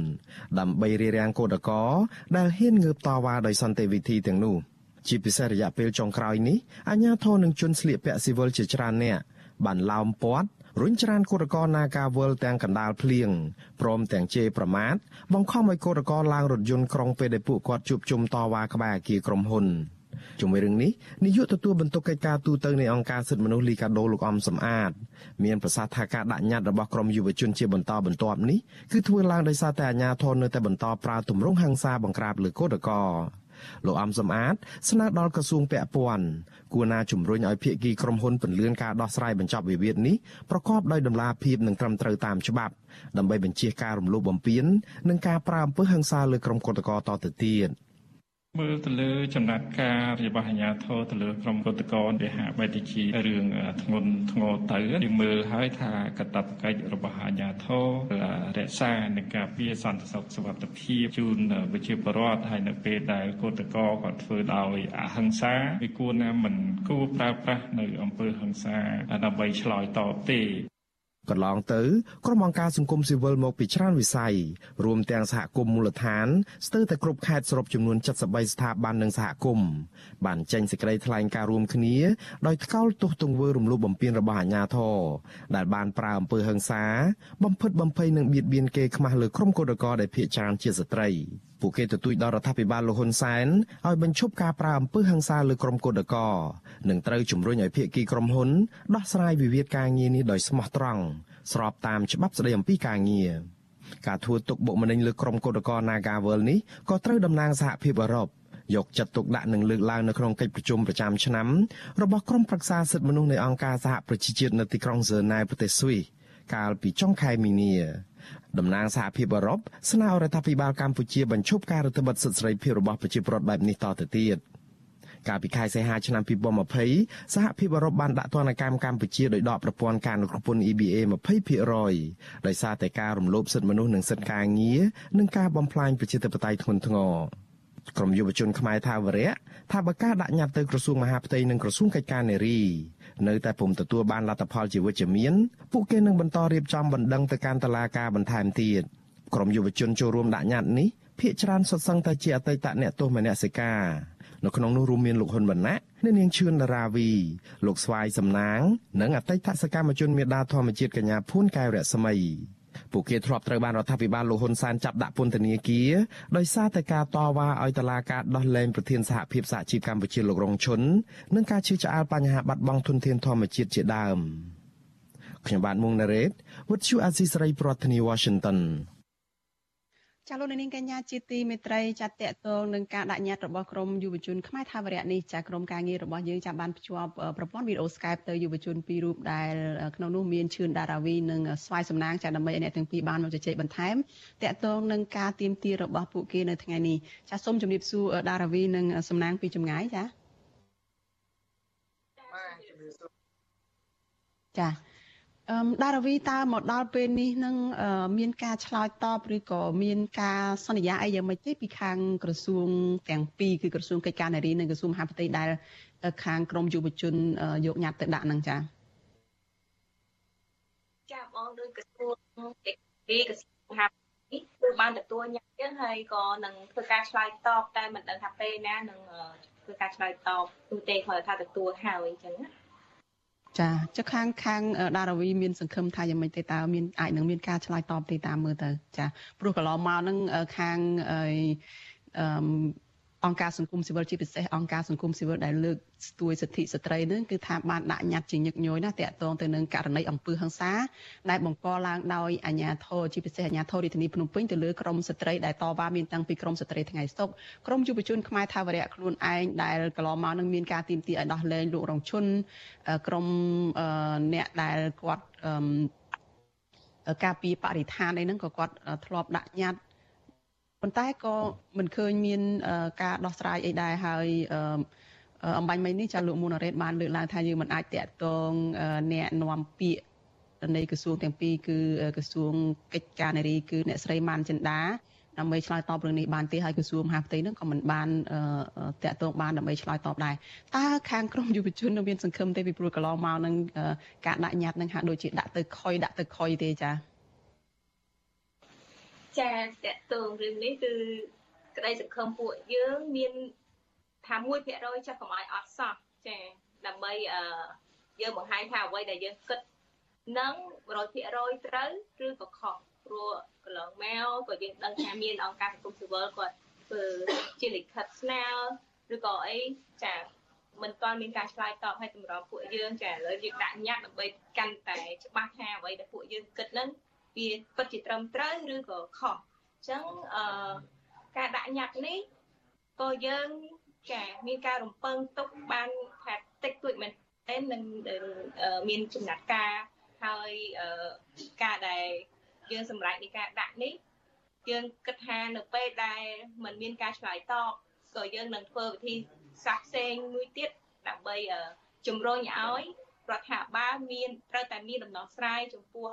ដើម្បីរារាំងកោតក្រដែលហ៊ានងើបតវ៉ាដោយសន្តិវិធីទាំងនោះ។ ជាពិសេសរយៈពេលចុងក្រោយនេះអាជ្ញាធរនឹងជន់ស្លៀកពាក់ស៊ីវិលជាច្រើនអ្នកបានឡោមព័ទ្ធរុញច្រានគឧតកោនាការវល់ទាំងកណ្ដាលភ្លៀងព្រមទាំងជេរប្រមាថបង្ខំឲ្យគឧតកោឡើងរថយន្តក្រុងពេលដែលពួកគាត់ជួបជុំតវ៉ាក្បែរអគារក្រុមហ៊ុនជាមួយរឿងនេះនាយកទទួលបន្ទុកកិច្ចការទូតនៃអង្គការសិទ្ធិមនុស្សលីកាដូលោកអំសំអាតមានប្រសាសន៍ថាការដាក់ញត្តិរបស់ក្រមយុវជនជាបន្តបន្ទាប់នេះគឺធ្វើឡើងដោយសារតែអាជ្ញាធរនៅតែបន្តប្រើទម្រង់ហិង្សាបង្ក្រាបលើកូដកោ លោកអំសំអាតស្នើដល់ក្រសួងពាក់ព័ន្ធគួរណាជំរុញឲ្យភាគីក្រុមហ៊ុនពន្យាការដោះស្រាយបញ្ចប់វិវាទនេះប្រកបដោយតម្លាភាពនិងត្រឹមត្រូវតាមច្បាប់ដើម្បីបញ្ជៀសការរំលោភបំពាននិងការប្រើអំពើហិង្សាលើក្រុមកុតកោតទៅទៀត។ មើលទៅលើចំណាត់ការរបស់អាជ្ញាធរទៅលើក្រុមកុតកោវាហាក់បីទៅជារឿងធ្ងន់ធ្ងរទៅយើងមើលហើយថាកតបកិច្ចរបស់អាជ្ញាធររក្សានិងការពារសន្តិសុខសុវត្ថិភាពជូនប្រជាពលរដ្ឋហើយនៅពេលដែលកុតកោគាត់ធ្វើដោយអហិង្សាវាគួរណាមិនគួរប្រើប្រាស់នៅអំពើហិង្សាដើម្បីឆ្លើយតបទេ កន្លងទៅក្រុមអង្គការសង្គមស៊ីវិលមកពីច្រើនវិស័យរួមទាំងសហគមន៍មូលដ្ឋានស្ទើរតែគ្រប់ខេត្តសរុបចំនួន73ស្ថាប័ននិងសហគមន៍បានចេញសេចក្តីថ្លែងការណ៍រួមគ្នាដោយថ្កោលទោសទង្វើរំលោភបំពានរបស់អាជ្ញាធរដែលបានប្រើអំពើហិង្សា បំផិតបំភ័យនិងបៀតបៀនគេខ្មាស់លើក្រុមកុតកោដែលភ័យច្រើនជាស្ត្រី ពួកគេទទូចដល់រដ្ឋាភិបាលលោកហ៊ុនសែនឲ្យបញ្ឈប់ការប្រើអំពើហិង្សាលើក្រុមកុតកោនិងត្រូវជំរុញឲ្យភាគីក្រុមហ៊ុនដោះស្រាយវិវាទការងារនេះដោយស្មោះត្រង់ស្របតាមច្បាប់ស្តីអំពីការងារការធ្វើទុកបុកម្នេញលើក្រុមកុតកោ Nagawal នេះក៏ត្រូវតំណាងសហភាពអឺរ៉ុបយកចិត្តទុកដាក់និងលើកឡើងនៅក្នុងកិច្ចប្រជុំប្រចាំឆ្នាំរបស់ក្រុមប្រឹក្សាសិទ្ធិមនុស្សនៃអង្គការសហប្រជាជាតិនៅទីក្រុងហ្សឺណែវប្រទេសស្វីសកាលពីចុងខែមីនា តំណាងសហភាពអឺរ៉ុបស្នើរដ្ឋាភិបាលកម្ពុជាបញ្ឈប់ការរដ្ឋបិទសិទ្ធិសេរីភាពរបស់ប្រជាពលរដ្ឋបែបនេះតទៅទៀត។កាលពីខែសីហាឆ្នាំ2020សហភាពអឺរ៉ុបបានដាក់ទណ្ឌកម្មកម្ពុជាដោយដកប្រព័ន្ធការគ្រប់គ្រង EBA 20%ដោយសារតែការរំលោភសិទ្ធិមនុស្សនិងសិទ្ធិការងារនិងការបំផ្លាញប្រជាធិបតេយ្យធ្ងន់ធ្ងរក្រមយុវជនខ្មែរថាវរៈថាបើការដាក់ញត្តិទៅក្រសួងមហាផ្ទៃនិងក្រសួងកិច្ចការនារី នៅតែពុំទទួលបានលទ្ធផលជាវិជ្ជមានពួកគេនឹងបន្តរៀបចំបណ្ដឹងទៅកាន់តុលាការបន្ថែមទៀតក្រមយុវជនចូលរួមដាក់ញត្តិនេះភាគច្រើនសុទ្ធសឹងតែជាអតីតអ្នកទោសមនសិការនៅក្នុងនោះរួមមានលោកហ៊ុនវណ្ណៈអ្នកនាងឈឿនដារាវី លោកស្វាយសំណាង និងអតីតសកម្មជនមេដាធម្មជាតិកញ្ញាភួនកែវរស្មី ពួកគេធ្លាប់ត្រូវបានរដ្ឋាភិបាលលោកហ៊ុនសែនចាប់ដាក់ពន្ធនាគារដោយសារតែការតវ៉ាឲ្យតឡាការដោះលែងប្រធានសហភាពសហជីពកម្ពុជាលោករងឈុននិងការជឿឆ្អាលបញ្ហាបាត់បង់ធនធានធម្មជាតិជាដើមខ្ញុំបាទមុងណារ៉េត With you Azizi Saray ប្រធានាទី Washington ចាលោកនាងកញ្ញាជាទីមេត្រីចាត់តកតងនឹងការដាក់ញត្តិរបស់ក្រមយុវជនខ្មែរថាវរៈនេះចាក្រមការងាររបស់យើងចាំបានភ្ជាប់ប្រព័ន្ធវីដេអូ Skype ទៅយុវជនពីររូបដែលក្នុងនោះមានឈឿនដារាវីនិងស្វាយសំណាងចាដើម្បីឲ្យអ្នកទាំងពីរបានមកជជែកបន្ថែមតកតងនឹងការទៀមទារបស់ពួកគេនៅថ្ងៃនេះចាសូមជម្រាបសួរដារាវីនិងសំណាងពីចម្ងាយចាចា អឺដារវីតើមកដល់ពេលនេះនឹងមានការឆ្លើយតបឬក៏មានការសន្យាអីយ៉ាងម៉េចទេពីខាងក្រសួងទាំងពីរគឺក្រសួងកិច្ចការនារីនិងក្រសួងមហាផ្ទៃដែលខាងក្រមយុវជនយកញត្តិទៅដាក់នឹងចាចាបងដោយក្រសួងកិច្ចការក្រសួងមហាផ្ទៃគឺបានទទួលញត្តិហើយក៏នឹងធ្វើការឆ្លើយតបតែមិនដឹងថាពេលណានឹងធ្វើការឆ្លើយតបទូទេគ្រាន់តែថាទទួលហើយអញ្ចឹងណា ចាចុះខាងខាងដារាវីមានសង្ឃឹមថាយ៉ាងម៉េចទេតើមានអាចនឹងមានការឆ្លើយតបទេតាមមើលទៅចាព្រោះកន្លងមកហ្នឹងខាងអឺ អង្គការសង្គមស៊ីវិលជាពិសេសអង្គការសង្គមស៊ីវិលដែលលើកស្ទួយសិទ្ធិស្ត្រីនឹងគឺថាបានដាក់ញត្តិជាញឹកញយណាតាក់ទងទៅនឹងករណីអំពើហិង្សាដែលបង្កឡើងដោយអាជ្ញាធរជាពិសេសអាជ្ញាធររាជធានីភ្នំពេញទៅលើក្រមស្ត្រីដែលតវ៉ាមានតាំងពីក្រមស្ត្រីថ្ងៃសុកក្រមយុវជនខ្មែរថាវរៈខ្លួនឯងដែលកន្លងមកនឹងមានការទីមទីឲ្យដោះលែងលោករងឈុនក្រមអ្នកដែលគាត់ការពីបរិស្ថានអីហ្នឹងក៏គាត់ធ្លាប់ដាក់ញត្តិ ប៉ុន្តែក៏មិនឃើញមានការដោះស្រាយអីដែរហើយអំបញ្ញមិញនេះចាលោកមូណារ៉េតបានលើកឡើងថាយើងមិនអាចតាក់ទងអ្នកនាំពាក្យនៃក្រសួងទាំងពីរគឺក្រសួងកិច្ចការនារីគឺអ្នកស្រីម៉ាន់ចិន្តាដើម្បីឆ្លើយតបរឿងនេះបានទេហើយក្រសួងមហាផ្ទៃនឹងក៏មិនបានតាក់ទងបានដើម្បីឆ្លើយតបដែរតើខាងក្រមយុវជននៅមានសង្ឃឹមទេពីព្រោះកន្លងមកនឹងការដាក់ញត្តិនឹងហាក់ដូចជាដាក់ទៅខុយដាក់ទៅខុយទេចា៎ ចាតកតងរឿងនេះគឺក្តីសង្ឃឹមពួកយើងមានថា1%ចាស់កុំឲ្យអត់សោះចាដើម្បីអឺយើងបង្ហាញថាអ្វីដែលយើងគិតនឹង100%ត្រូវឬក៏ខុសព្រោះកន្លងមកក៏យើងដឹងថាមានអង្គការសង្គមស៊ីវិលគាត់ធ្វើជាលិខិតស្នើឬក៏អីចាមិនទាន់មានការឆ្លើយតបឲ្យតម្រូវពួកយើងចាឥឡូវយើងដាក់ញត្តិដើម្បីកាន់តែច្បាស់ថាអ្វីដែលពួកយើងគិតហ្នឹង វាពិតជាត្រឹមត្រូវឬក៏ខុសអញ្ចឹងអឺការដាក់ញត្តិនេះក៏យើងចាមានការរំពឹងទុកបានថាតិចតួចមែនតែនឹងមានចំណាត់ការហើយការដែលយើងសម្រេចនៃការដាក់នេះយើងគិតថានៅពេលដែលมันមានការឆ្លើយតបក៏យើងនឹងធ្វើវិធីសាស្ត្រផ្សេងមួយទៀតដើម្បីជំរុញឲ្យ រដ្ឋាភិបាលមានត្រូវតែមានដំណោះស្រាយចំពោះ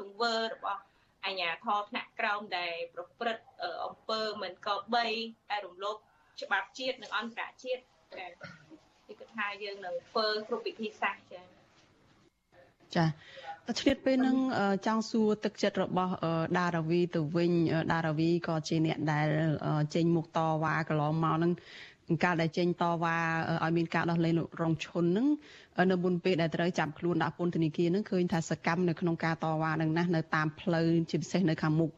ទង្វើរបស់អាជ្ញាធរថ្នាក់ក្រោមដែលប្រព្រឹត្តអំពើមិនក៏បីតែរំលោភច្បាប់ជាតិនិងអន្តរជាតិចា៎គឺគិតថាយើងនឹងធ្វើគ្រប់វិធីសាស្ត្រចា៎ចាឆ្លៀតពេលនឹងចង់សួរទឹកចិត្តរបស់ដារាវីទៅវិញដារាវីក៏ជាអ្នកដែលចេញមុខតវ៉ាកន្លងមកនឹងការដែលចេញតវ៉ាឲ្យមានការដោះលែងលោករងឈុននឹង នៅមុនពេលដែលត្រូវចាប់ខ្លួនដាក់ពន្ធនាគារនឹងឃើញថាសកម្មនៅក្នុងការតវ៉ានឹងណាស់នៅតាមផ្លូវជាពិសេសនៅខាងមុខ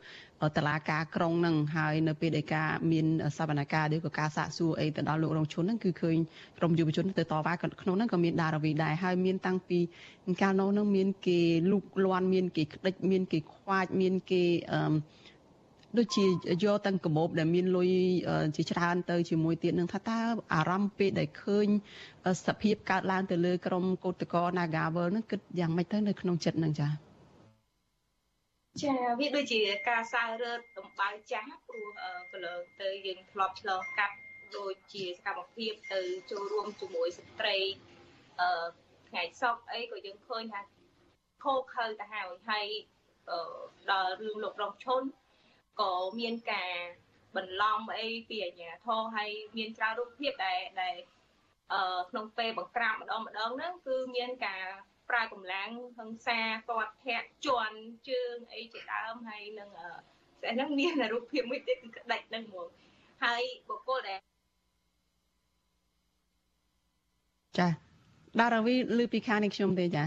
តឡាការក្រុងនឹងហើយនៅពេលដែលការមានសវនកម្មឬក៏ការសាកសួរអីទៅដល់លោករងឈុននឹងគឺឃើញក្រុមយុវជនទៅតវ៉ាក្នុងហ្នឹងក៏មានដារវីដែរហើយមានតាំងពីកាលនោះនឹងមានគេលូកលាន់មានគេក្តិចមានគេខ្វាចមានគេអឺ ដូចជាយកទាំងកបោបដែលមានលុយជាច្រើនទៅជាមួយទៀតនឹងថាតើអារម្មណ៍ពេលដែលឃើញសភាពកើតឡើងទៅលើក្រមកោតកោ Nagawal នឹងគិតយ៉ាងម៉េចទៅនៅក្នុងចិត្តនឹងចា៎ចាវាដូចជាការសើរឺតដំបៅចាស់ព្រោះកន្លងទៅយើងធ្លាប់ឆ្លងកាត់ដូចជាសកម្មភាពទៅចូលរួមជាមួយស្ត្រីអឺថ្ងៃសពអីក៏យើងឃើញថាខោខើទៅហើយហើយដល់រឿងលោករងឈុន ក៏មានការបន្លំអីពីអាញាធរហើយមានច្រើនរូបភាពដែលដែលអឺក្នុងពេលបង្ក្រាបម្ដងម្ដងហ្នឹងគឺមានការប្រើកម្លាំងហឹង្សាគាត់ធាក់ជន់ជើងអីជាដើមហើយនឹងស្អីហ្នឹងមានរូបភាពមួយទៀតគឺក្តិចហ្នឹងហ្មងហើយបុគ្គលដែលចាដារាវីឮពីខាងនេះខ្ញុំទេចា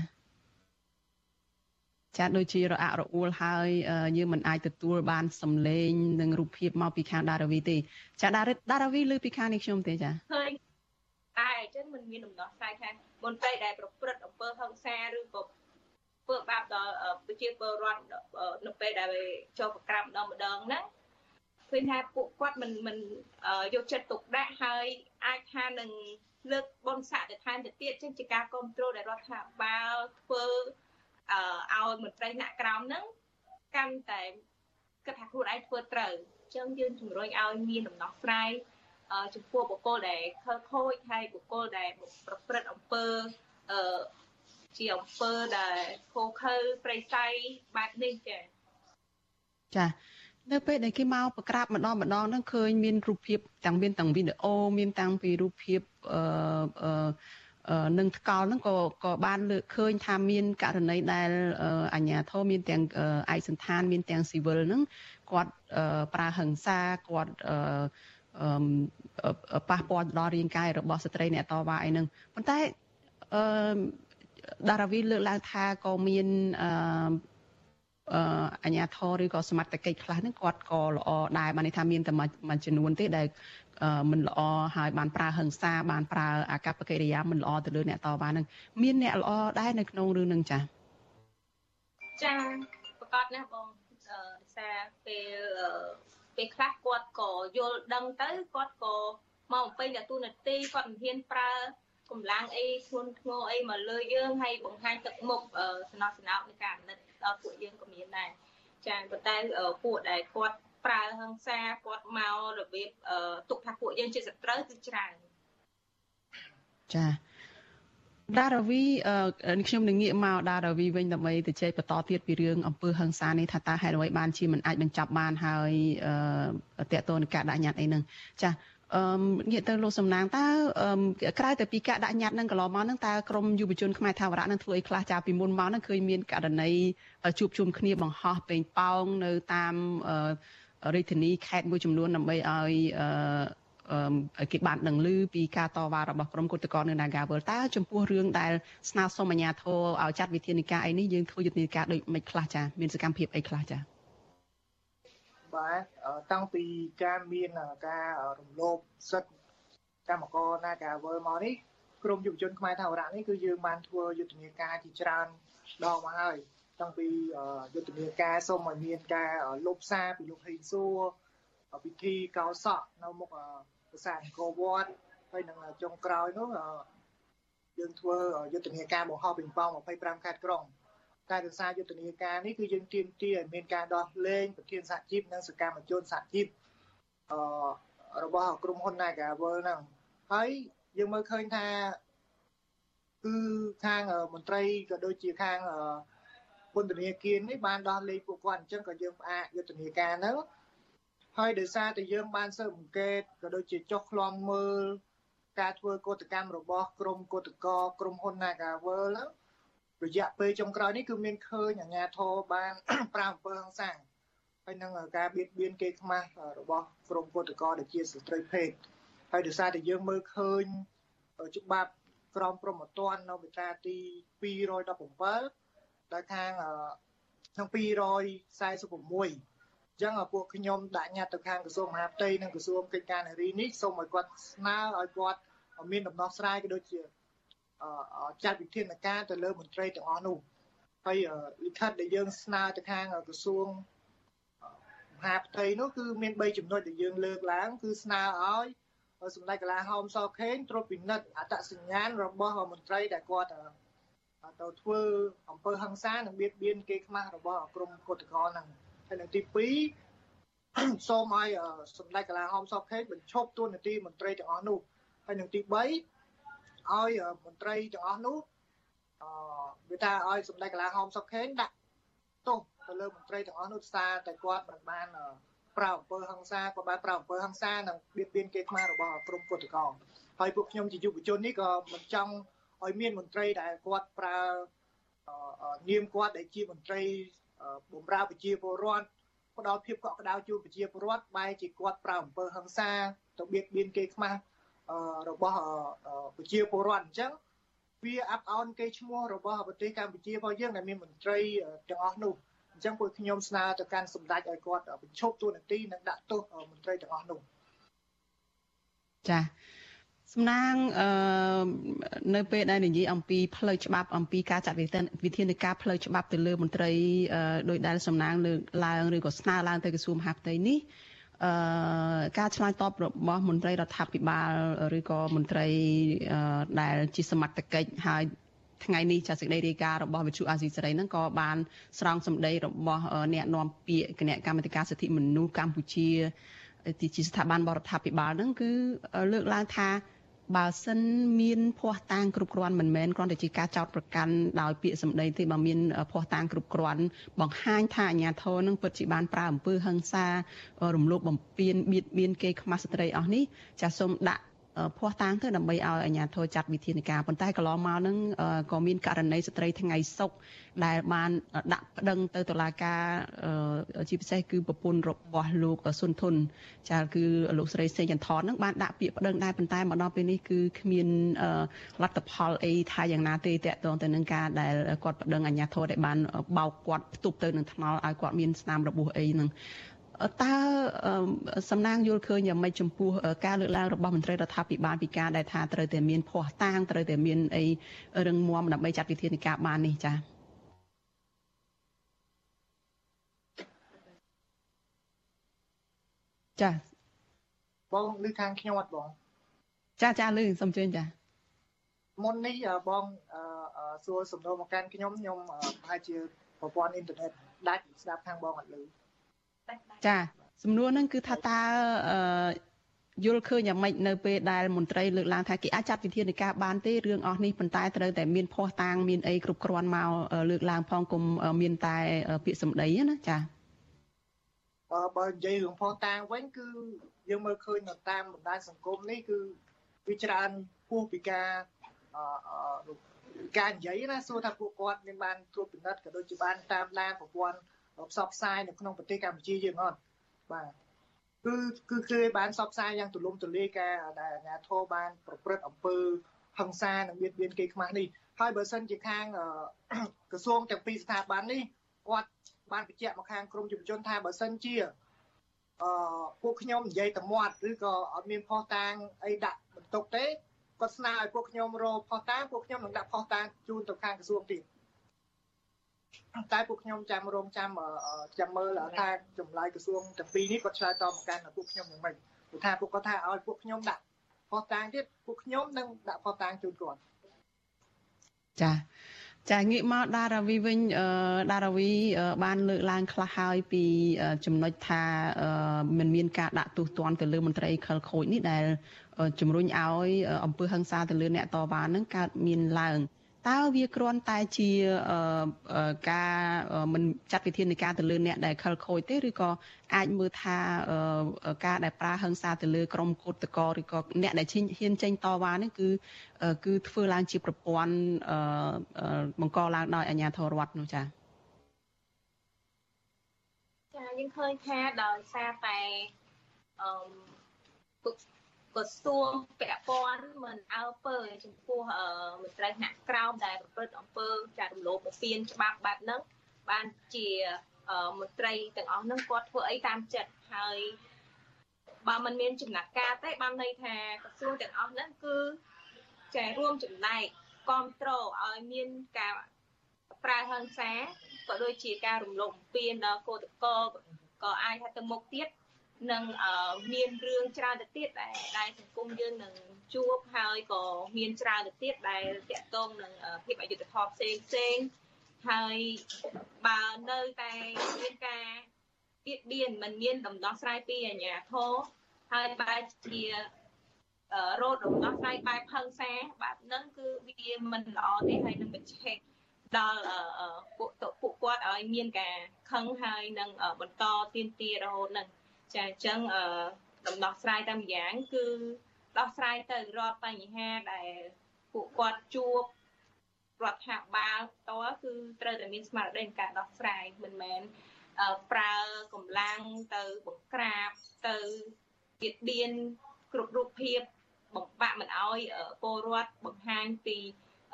ចាដូចជារអាក់រអួលហើយយើងមិនអាចទទួលបានសម្លេងនិងរូបភាពមកពីខាងដារាវីទេចាដាដារាវីឮពីខាងនេះខ្ញុំទេចាឃើញតែអញ្ចឹងមិនមានដំណោះស្រាយថាមន្ត្រីដែលប្រព្រឹត្តអំពើហិង្សាឬក៏ធ្វើបាបដល់ប្រជាពលរដ្ឋនៅពេលដែលចូលប្រក្រាបម្ដងម្ដងហ្នឹងឃើញថាពួកគាត់មិនមិនយកចិត្តទុកដាក់ហើយអាចថានឹងលើកបនស័កទៅថែមទៅទៀតចឹងជាការគ្រប់គ្រងដែលរដ្ឋាភិបាលធ្វើ ឲ្យមន្ត្រីអ្នកក្រោមហ្នឹងកាន់តែគិតថាខ្លួនឯងធ្វើត្រូវចឹងយើងជំរុញឲ្យមានដំណោះស្រាយចំពោះបុគ្គលដែលខលខូចហើយបុគ្គលដែលប្រព្រឹត្តអំពើអឺជាអំពើដែលខូខើប្រៃសៃបែបនេះចាចានៅពេលដែលគេមកប្រក្រាបម្ដងម្ដងហ្នឹងឃើញមានរូបភាពទាំងមានទាំងវីដេអូមានតាំងពីរូបភាពអឺអឺ នឹងថ្កល់ហ្នឹងក៏ក៏បានលើកឃើញថាមានករណីដែលអញ្ញាធមមានទាំងឯកសន្តានមានទាំងស៊ីវិលហ្នឹងគាត់ប្រើហិង្សាគាត់អឺប៉ះពាល់ដល់រាងកាយរបស់ស្ត្រីអ្នកតវ៉ាអីហ្នឹងប៉ុន្តែអឺដារាវីលើកឡើងថាក៏មានអឺអឺអញ្ញាធរឬក៏សមត្ថកិច្ចខ្លះហ្នឹងគាត់ក៏ល្អដែរបានន័យថាមានតែមួយចំនួនទេដែល មិនល្អហើយបានប្រើហិង្សាបានប្រើអាកប្បកិរិយាមិនល្អទៅលើអ្នកតវ៉ាហ្នឹងមានអ្នកល្អដែរនៅក្នុងរឿងហ្នឹងចា៎ចាប្រកាសណាស់បងអឺសារពេលពេលខ្លះគាត់ក៏យល់ដឹងទៅគាត់ក៏មកបំពេញតែទូនាទីគាត់មិនហ៊ានប្រើកម្លាំងអីធ្ងន់ធ្ងរអីមកលើយើងហើយបង្ហាញទឹកមុខសំណោះសំណោកនៃការអាណិតដល់ពួកយើងក៏មានដែរចាប៉ុន្តែពួកដែលគាត់ ប្រើហិង្សាគាត់មករបៀបទុកថាពួកយើងជាសត្រូវគឺច្រើនចាដារាវីខ្ញុំនឹងងាកមកដារាវីវិញដើម្បីទៅជែកបន្តទៀតពីរឿងអំពើហិង្សានេះថាតើហេតុអ្វីបានជាមិនអាចបញ្ចប់បានហើយតកតនការដាក់ញត្តិអីហ្នឹងចាអឺងាកទៅលោកសំណាងតើក្រៅតែពីការដាក់ញត្តិនឹងកន្លងមកហ្នឹងតើក្រមយុវជនខ្មែរថាវរៈនឹងធ្វើអីខ្លះចាពីមុនមកហ្នឹងឃើញមានករណីជួបជុំគ្នាបង្ហោះពេញប៉ោងនៅតាម រាជធានីខេត្តមួយចំនួនដើម្បីឲ្យគេបានដឹងឮពីការតវ៉ារបស់ក្រុមគុតកោនៅ Nagawal តើចំពោះរឿងដែលស្នើសុំអាជ្ញាធរឲ្យចាត់វិធានការអីនេះយើងធ្វើយុទ្ធនាការដូចមិនខ្លះចាមានសកម្មភាពអីខ្លះចាបាទតាំងពីការមានការរំលោភសិទ្ធិកម្មករ Nagavel មកនេះក្រមយុវជនខ្មែរថាវរៈនេះគឺយើងបានធ្វើយុទ្ធនាការជាច្រើនដងមកហើយ តាំងពីយុទ្ធនាការសូមឲ្យមានការលុបសារពីលោកហេងសួរពិធីកោសក់នៅមុខប្រាសាទអង្គរវត្តហើយនឹងចុងក្រោយនោះយើងធ្វើយុទ្ធនាការបង្ហោះពីប៉ោង25ខេត្តក្រុងការរក្សាយុទ្ធនាការនេះគឺយើងទាមទារឲ្យមានការដោះលែងប្រធានសហជីពនិងសកម្មជនសហជីពអឺរបស់ក្រុមហ៊ុន Nagavel ហ្នឹងហើយយើងមើលឃើញថាគឺខាងមន្ត្រីក៏ដូចជាខាង ពន្ធនាគារនេះបានដោះលែងពួកគាត់អញ្ចឹងក៏យើងផ្អាកយុទ្ធនាការហ្នឹងហើយដោយសារតែយើងបានស៊ើបអង្កេតក៏ដូចជាចុះឃ្លាំមើលការធ្វើកោតកម្មរបស់ក្រមកោតក្រក្រុមហ៊ុន Nagavel ហ្នឹងរយៈពេលចុងក្រោយនេះគឺមានឃើញអាជ្ញាធរបានប្រាអំពើហិង្សាហើយនឹងការបៀតបៀនគេខ្មាស់របស់ក្រមកោតក្រដែលជាស្ត្រីភេទហើយដោយសារតែយើងមើលឃើញច្បាប់ក្រមព្រហ្មទណ្ឌនៅមាត្រាទី217 ដែលខាងក្នុង246ចឹងពួកខ្ញុំដាក់ញត្តិទៅខាងក្រសួងមហាផ្ទៃនិងក្រសួងកិច្ចការនារីនេះសូមឲ្យគាត់ស្នើឲ្យគាត់មានដំណោះស្រាយក៏ដូចជាចាត់វិធានការទៅលើមន្ត្រីទាំងអស់នោះហើយលិខិតដែលយើងស្នើទៅខាងក្រសួងមហាផ្ទៃនោះគឺមាន3ចំណុចដែលយើងលើកឡើងគឺស្នើឲ្យសម្ដេចកលាហោមសខេងត្រួតពិនិត្យអត្តសញ្ញាណរបស់មន្ត្រីដែលគាត់ ទៅធ្វើអំពើហិង្សានិងបៀតបៀនគេខ្មាស់របស់ក្រមគុតកោហ្នឹងហើយនៅទី2សូមឲ្យសម្ដេចកលាហោមសខេងបញ្ឈប់ទួនាទីមន្ត្រីទាំងអស់នោះហើយនៅទី3ឲ្យមន្ត្រីទាំងអស់នោះអឺវាថាឲ្យសម្ដេចកលាហោមសុកខេងដាក់ទោសទៅលើមន្ត្រីទាំងអស់នោះសារតែគាត់មិនបានប្រើអំពើហិង្សាក៏បានប្រើអំពើហិង្សានិងបៀតបៀនគេខ្មែររបស់ក្រមគុតកោហើយពួកខ្ញុំជាយុវជននេះក៏មិនចង់ ឲ្យមានមន្ត្រីដែលគាត់ប្រើនាមគាត់ដែលជាមន្ត្រីបម្រើប្រជាពលរដ្ឋផ្ដល់ភាពកក់ក្ដៅជូនប្រជាពលរដ្ឋបែរជាគាត់ប្រើអំពើហិង្សាទៅបៀតបៀនគេខ្មែររបស់ប្រជាពលរដ្ឋអញ្ចឹងវាអាប់អោនគេឈ្មោះរបស់ប្រទេសកម្ពុជារបស់យើងដែលមានមន្ត្រីទាំងអស់នោះអញ្ចឹងពួកខ្ញុំស្នើទៅកាន់សម្ដេចឲ្យគាត់បញ្ឈប់ទូនាទីនិងដាក់ទោសមន្ត្រីទាំងអស់នោះចា សំណាងអឺនៅពេលដែលនិយាយអំពីផ្លូវច្បាប់អំពីការចាត់វិធានការផ្លូវច្បាប់ទៅលើមន្ត្រីដោយដែលសំណាងលើកឡើងឬក៏ស្នើឡើងទៅក្រសួងមហាផ្ទៃនេះអឺការឆ្លើយតបរបស់មន្ត្រីរដ្ឋាភិបាលឬក៏មន្ត្រីដែលជាសមត្ថកិច្ចហើយថ្ងៃនេះចាសេចក្តីរាយការណ៍របស់វិទ្យុអាស៊ីសេរីហ្នឹងក៏បានស្រង់សម្ដីរបស់អ្នកនាំពាក្យគណៈកម្មាធិការសិទ្ធិមនុស្សកម្ពុជាទីជាស្ថាប័នបរដ្ឋាភិបាលហ្នឹងគឺលើកឡើងថា បើសិនមានភ័ស្តុតាងគ្រប់គ្រាន់មិនមែនគ្រាន់តែជាការចោទប្រកាន់ដោយពាក្យសម្ដីទេបើមានភ័ស្តុតាងគ្រប់គ្រាន់បង្ហាញថាអាញាធរនឹងពិតជាបានប្រើអំពើហិង្សារំលោភបំពានបៀតបៀនគេខ្មាស់ស្ត្រីអស់នេះចាសសូមដាក់ ភ័ស្តុតាងទៅដើម្បីឲ្យអាជ្ញាធរចាត់វិធានការប៉ុន្តែកន្លងមកហ្នឹងក៏មានករណីស្ត្រីថ្ងៃសុកដែលបានដាក់ប្តឹងទៅតុលាការជាពិសេសគឺប្រពន្ធរបស់លោកសុនធុនចាគឺលោកស្រីសេងចន្ទថនហ្នឹងបានដាក់ពាក្យប្តឹងដែរប៉ុន្តែមកដល់ពេលនេះគឺគ្មានលទ្ធផលអីថាយ៉ាងណាទេតកតងទៅនឹងការដែលគាត់ប្តឹងអាជ្ញាធរដែលបានបោកគាត់ផ្ទុបទៅនឹងថ្នល់ឲ្យគាត់មានស្នាមរបួសអីហ្នឹង តើសំណាងយល់ឃើញយ៉ាងម៉េចចំពោះការលើកឡើងរបស់មន្ត្រីរដ្ឋាភិបាលពីការដែលថាត្រូវតែមានភ័ស្តុតាងត្រូវតែមានអីរឹងមាំដើម្បីចាត់វិធានការបាននេះចា៎ចាបងឮខាងខ្ញុំអត់បងចាចាឮសូមជឿចាមុននេះបងសួរសំណួរមកកាន់ខ្ញុំខ្ញុំប្រហែលជាប្រព័ន្ធអ៊ីនធឺណិតដាច់ស្ដាប់ខាងបងអត់ឮ ចាសំណួរហ្នឹងគឺថាតើយល់ឃើញយ៉ាងម៉េចនៅពេលដែលមន្ត្រីលើកឡើងថាគេអាចចាត់វិធានការបានទេរឿងអស់នេះប៉ុន្តែត្រូវតែមានភ័ស្តុតាងមានអីគ្រប់គ្រាន់មកលើកឡើងផងគុំមានតែពាក្យសម្ដីណាចាបើបើនិយាយរឿងភ័ស្តុតាងវិញគឺយើងមើលឃើញនៅតាមបណ្ដាញសង្គមនេះគឺវាច្រើនពោះពីការការនិយាយណាសួរថាពួកគាត់មានបានត្រួតពិនិត្យក៏ដូចជាបានតាមដានប្រព័ន្ធ ផ្សព្វផ្សាយនៅក្នុងប្រទេសកម្ពុជាយើងអត់បាទគឺគឺគេបានផ្សព្វផ្សាយយ៉ាងទូលំទូលាយការដែលអាជ្ញាធរបាន ប្រព្រឹត្តអំពើហិង្សានិងបៀតបៀនគេខ្មាស់នេះហើយបើសិនជាខាងក្រសួងទាំងពីរស្ថាប័ននេះគាត់បានបញ្ជាក់មកខាងក្រមយុវជនថាបើសិនជាអឺពួកខ្ញុំនិយាយតែមាត់ឬក៏អត់មានផុសតាងអីដាក់មិនបន្ទុកទេគាត់ស្នើឲ្យពួកខ្ញុំរកផុសតាងពួកខ្ញុំនឹងដាក់ផុសតាងជូនទៅខាងក្រសួងទៀត តែពួកខ្ញុំចាំរងចាំចាំមើលថាចម្លើយក្រសួងទាំងពីរនេះគាត់ឆ្លើយតបមកកាន់ពួកខ្ញុំយ៉ាងម៉េចព្រោះថាពួកគាត់ថាឲ្យពួកខ្ញុំដាក់ផុសតាងទៀតពួកខ្ញុំនឹងដាក់ផុសតាងជូនគាត់ចាចាងាកមកដារាវីវិញដារាវីបានលើកឡើងខ្លះហើយពីចំណុចថាមិនមានការដាក់ទោសទណ្ឌទៅលើមន្ត្រីខលខូចនេះដែលជំរុញឲ្យអង្គើហឹង្សាទៅលើអ្នកតវ៉ានឹងកើតមានឡើង តើវាគ្រាន់តែជាការមិនចាត់វិធានការទៅលើអ្នកដែលខលខូចទេឬក៏អាចមើលថាការដែលប្រើហិង្សាទៅលើក្រុមកោតតកឬក៏អ្នកដែលហ៊ានចេញតវ៉ានេះគឺគឺធ្វើឡើងជាប្រព័ន្ធបង្កឡើងដោយអាជ្ញាធររដ្ឋនោះចា៎ចាយើងឃើញថាដោយសារតែអឺ ក្រសួងពាក់ព័ន្ធមិនអើពើចំពោះមន្ត្រីថ្នាក់ក្រោមដែលប្រព្រឹត្តអំពើចារំលោភបំពានច្បាប់បែបហ្នឹងបានជាមន្ត្រីទាំងអស់ហ្នឹងគាត់ធ្វើអីតាមចិត្តហើយបើมันមានចំណាត់ការទេបានន័យថាក្រសួងទាំងអស់ហ្នឹងគឺចែរួមចំណែកគ្រប់គ្រងឲ្យមានការប្រើហិង្សាក៏ដូចជាការរំលោភបំពានដល់កោតកោក៏អាចថាទៅមុខទៀត នឹងមានរឿងច្រើនទៅទៀតដែលដែលសង្គមយើងនឹងជួបហើយក៏មានច្រើនទៅទៀតដែលតាក់ទងនឹងភាពអយុត្តិធម៌ផ្សេងផ្សេងហើយបើនៅតែមានការទៀតបៀនមិនមានដំណោះស្រាយពីអាជ្ញាធរហើយបែរជារោគដំណោះស្រាយបែបផឹងសាបែបហ្នឹងគឺវាមិនល្អទេហើយនឹងបញ្ឆេះដល់ពួកពួកគាត់ឲ្យមានការខឹងហើយនឹងបន្តទៀនទារហូតនឹង ចាអញ្ចឹងអឺដំណោះស្រាយតាមយ៉ាង គឺដោះស្រាយទៅរាល់បញ្ហាដែលពួកគាត់ជួបរដ្ឋាភិបាលតើគឺត្រូវតែមានស្មារតីក្នុងការដោះស្រាយមិនមែនប្រើកម្លាំងទៅបង្ក្រាបទៅទៀតបៀនគ្រប់រូបភាពបំបាក់មិនអោយពលរដ្ឋបង្ហាញពី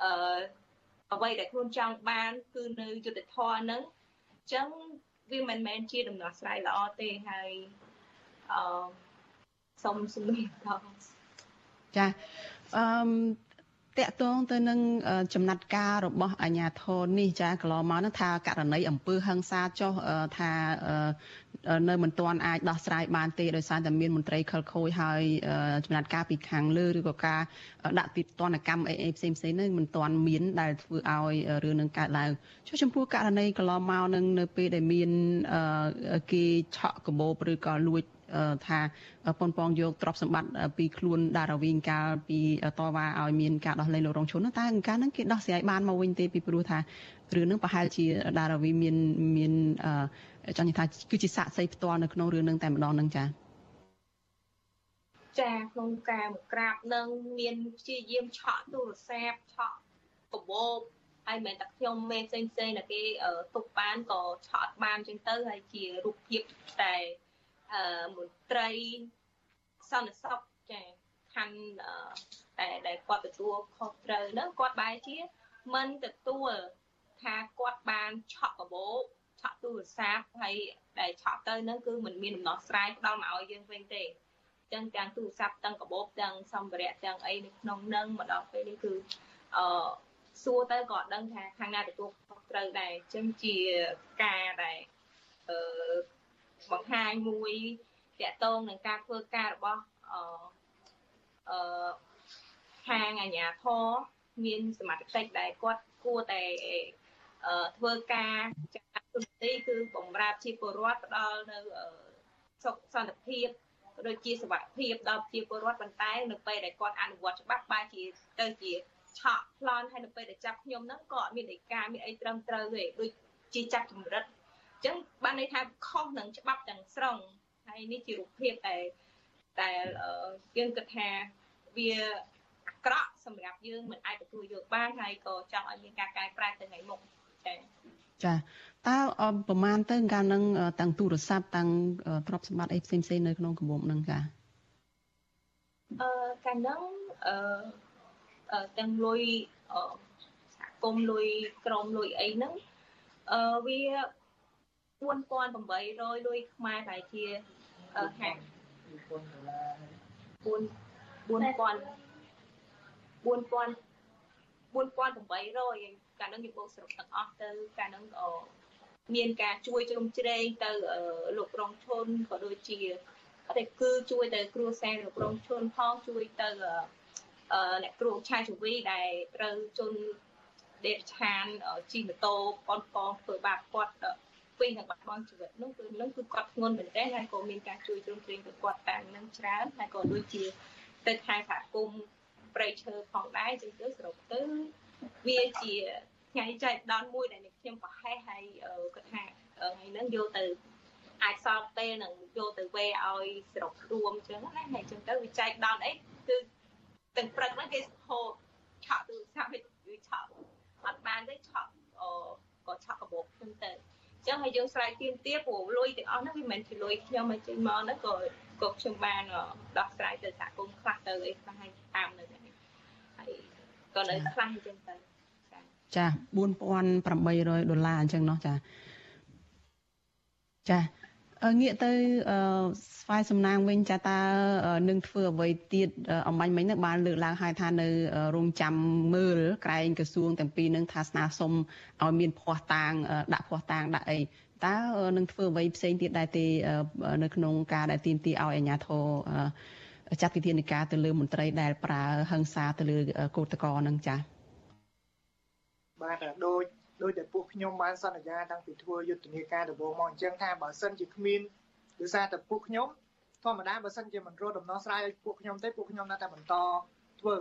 អឺអ្វីដែលខ្លួនចង់បាន គឺនៅយុទ្ធធរហ្នឹងអញ្ចឹងវាមិនមែនជាដំណោះស្រាយល្អទេហើយ អឺសុំជំរាបដល់ចាអឺតកតងទៅនឹងចំណាត់ការរបស់អាជ្ញាធរនេះចាកន្លងមកនោះថាករណីអំពើហិង្សាចុះថានៅមិនទាន់អាចដោះស្រាយបានទេដោយសារតែមានមន្ត្រីខលខូចហើយចំណាត់ការពីខាងលើឬក៏ការដាក់ទីតនកម្មអីផ្សេងផ្សេងនេះមិនទាន់មានដែលធ្វើឲ្យរឿងនឹងកើតឡើងចុះចំពោះករណីកន្លងមកនឹងនៅពេលដែលមានគេឆក់កបោបឬក៏លួច ថាប៉ុនប៉ងយកទ្រព្យសម្បត្តិពីខ្លួនដារាវីងកាលពីតវ៉ាឲ្យមានការដោះលែងលោករងឈុនតែកាលហ្នឹងគេដោះស្រាយបានមកវិញទេពីព្រោះថារឿងហ្នឹងប្រហែលជាដារាវីមានមានចង់និយាយថាគឺជាសាកសីផ្ទាល់នៅក្នុងរឿងហ្នឹងតែម្ដងហ្នឹងចា៎ចាក្នុងការមកក្រាបនឹងមានព្យាយាមឆក់ទូរស័ព្ទឆក់កបោបហើយមិនតែខ្ញុំមេផ្សេងផ្សេងតែគេទុកបានក៏ឆក់បានចឹងទៅហើយជារូបភាពតែ មន្ត្រីសន្តិសុខចាខណ្ឌតែដែលគាត់ទទួលខុសត្រូវហ្នឹងគាត់បែរជាមិនទទួលថាគាត់បានឆក់កាបូបឆក់ទូរស័ព្ទហើយដែលឆក់ទៅហ្នឹងគឺមិនមានដំណោះស្រាយផ្ដល់មកឲ្យយើងវិញទេចឹងទាំងទូរស័ព្ទទាំងកាបូបទាំងសម្ភារៈទាំងអីនៅក្នុងហ្នឹងមកដល់ពេលនេះគឺអឺសួរទៅក៏ដឹងថាខាងណាទទួលខុសត្រូវដែរចឹងជាការដែលអឺ បង្ហាញមួយតកតងនឹងការធ្វើការរបស់អឺអឺខាងអាជ្ញាធរមានសមត្ថកិច្ចដែលគាត់គួរតែធ្វើការចាត់ទុនទីគឺបំរើជាពលរដ្ឋផ្ដល់នៅសុខសន្តិភាពក៏ដូចជាសុវត្ថិភាពដល់ប្រជាពលរដ្ឋប៉ុន្តែនៅពេលដែលគាត់អនុវត្តច្បាប់បែរជាទៅជាឆក់ប្លន់ហើយនៅពេលដែលចាប់ខ្ញុំហ្នឹងក៏អត់មានឯកាមានអីត្រឹមត្រូវទេដូចជាចាត់ចម្រិតអញ្ចឹងបា នន័យថាខុសនឹងច្បាប់ទាំងស្រុងហើយនេះជារូបភាពតែតែយើងគិតថាវាអាក្រក់សម្រាប់យើងមិនអាចទទួលយកបានហើយក៏ចង់ឲ្យមានការកែប្រែទៅថ្ងៃមុខចា៎ចាតើប្រហែលទៅកាលនឹងទាំងទូរស័ព្ទទាំងទ្រព្យសម្បត្តិអីផ្សេងផ្សេងនៅក្នុងកាបូបនឹងចាអឺកាលនឹងអឺទាំងលុយសហគមន៍លុយក្រមលុយអីហ្នឹងអឺវា 4800លុយខ្មែរតែជាហាក់4 4 4000 4800កាលនឹងយើងបូកសរុបទាំងអស់ទៅកាលនឹងក៏មានការជួយជ្រោមជ្រែងទៅលោករងឈុនក៏ដូចជាតែគឺជួយទៅគ្រួសារលោករងឈុនផងជួយទៅអ្នកគ្រូឆាយជវីដែលត្រូវជន់ដេកឆានជិះម៉ូតូប៉ុនប៉ងធ្វើបាបគាត់ ពីនឹងបាត់បង់ជីវិតនោះគឺនឹងគឺគាត់ធ្ងន់មែនទែនហើយក៏មានការជួយជ្រោមជ្រែងទៅគាត់តាមនឹងច្រើនហើយក៏ដូចជាទៅខែសហគមន៍ប្រៃឈើផងដែរចឹងទៅសរុបទៅវាជាថ្ងៃចែកដនមួយដែលខ្ញុំប្រហែលហើយគាត់ថាថ្ងៃហ្នឹងយកទៅអាចសល់ពេលនឹងយកទៅវេឲ្យស្រុករួមចឹងណាហើយចឹងទៅវាចែកដនអីគឺទាំងព្រឹកហ្នឹងគេហូតឆក់ទូរស័ព្ទវាឆក់អត់បានទេឆក់អក៏ឆក់កាបូបខ្ញុំទៅ ចឹងហើយយើងស្រែកទៀមទាព្រោះលុយទាំងអស់ហ្នឹងវាមិនមែនជាលុយខ្ញុំមកចេញមកហ្នឹងក៏ក៏ខ្ញុំបានដោះស្រាយទៅសហគមន៍ខ្លះទៅអីខ្លះហើយតាមនៅហើយក៏នៅខ្លះអញ្ចឹងទៅចា4800ដុល្លារអញ្ចឹងเนาะចាចា ងាកទៅស្វាយសំណាងវិញចាតើនឹងធ្វើអ្វីទៀតអំបញ្ញមិញហ្នឹងបានលើកឡើងហើយថានៅរងចាំមើលក្រែងក្រសួងទាំងពីរនឹងថាស្នើសុំឲ្យមានភ័ស្តុតាងដាក់ភ័ស្តុតាងដាក់អីតើនឹងធ្វើអ្វីផ្សេងទៀតដែរទេនៅក្នុងការដែលទៀមទីឲ្យអាជ្ញាធរចាត់វិធានការទៅលើមន្ត្រីដែលប្រើហិង្សាទៅលើកោតក្រនឹងចា៎បាទដូច ដោយតែពួកខ្ញុំបានសន្យាតាំងពីធ្វើយុទ្ធនាការដំបូងមកអញ្ចឹងថាបើសិនជាគ្មានដោយសារតែពួកខ្ញុំធម្មតាបើសិនជាមិនរត់ដំណោះស្រាយឲ្យពួកខ្ញុំទេពួកខ្ញុំនៅតែបន្តធ្វើ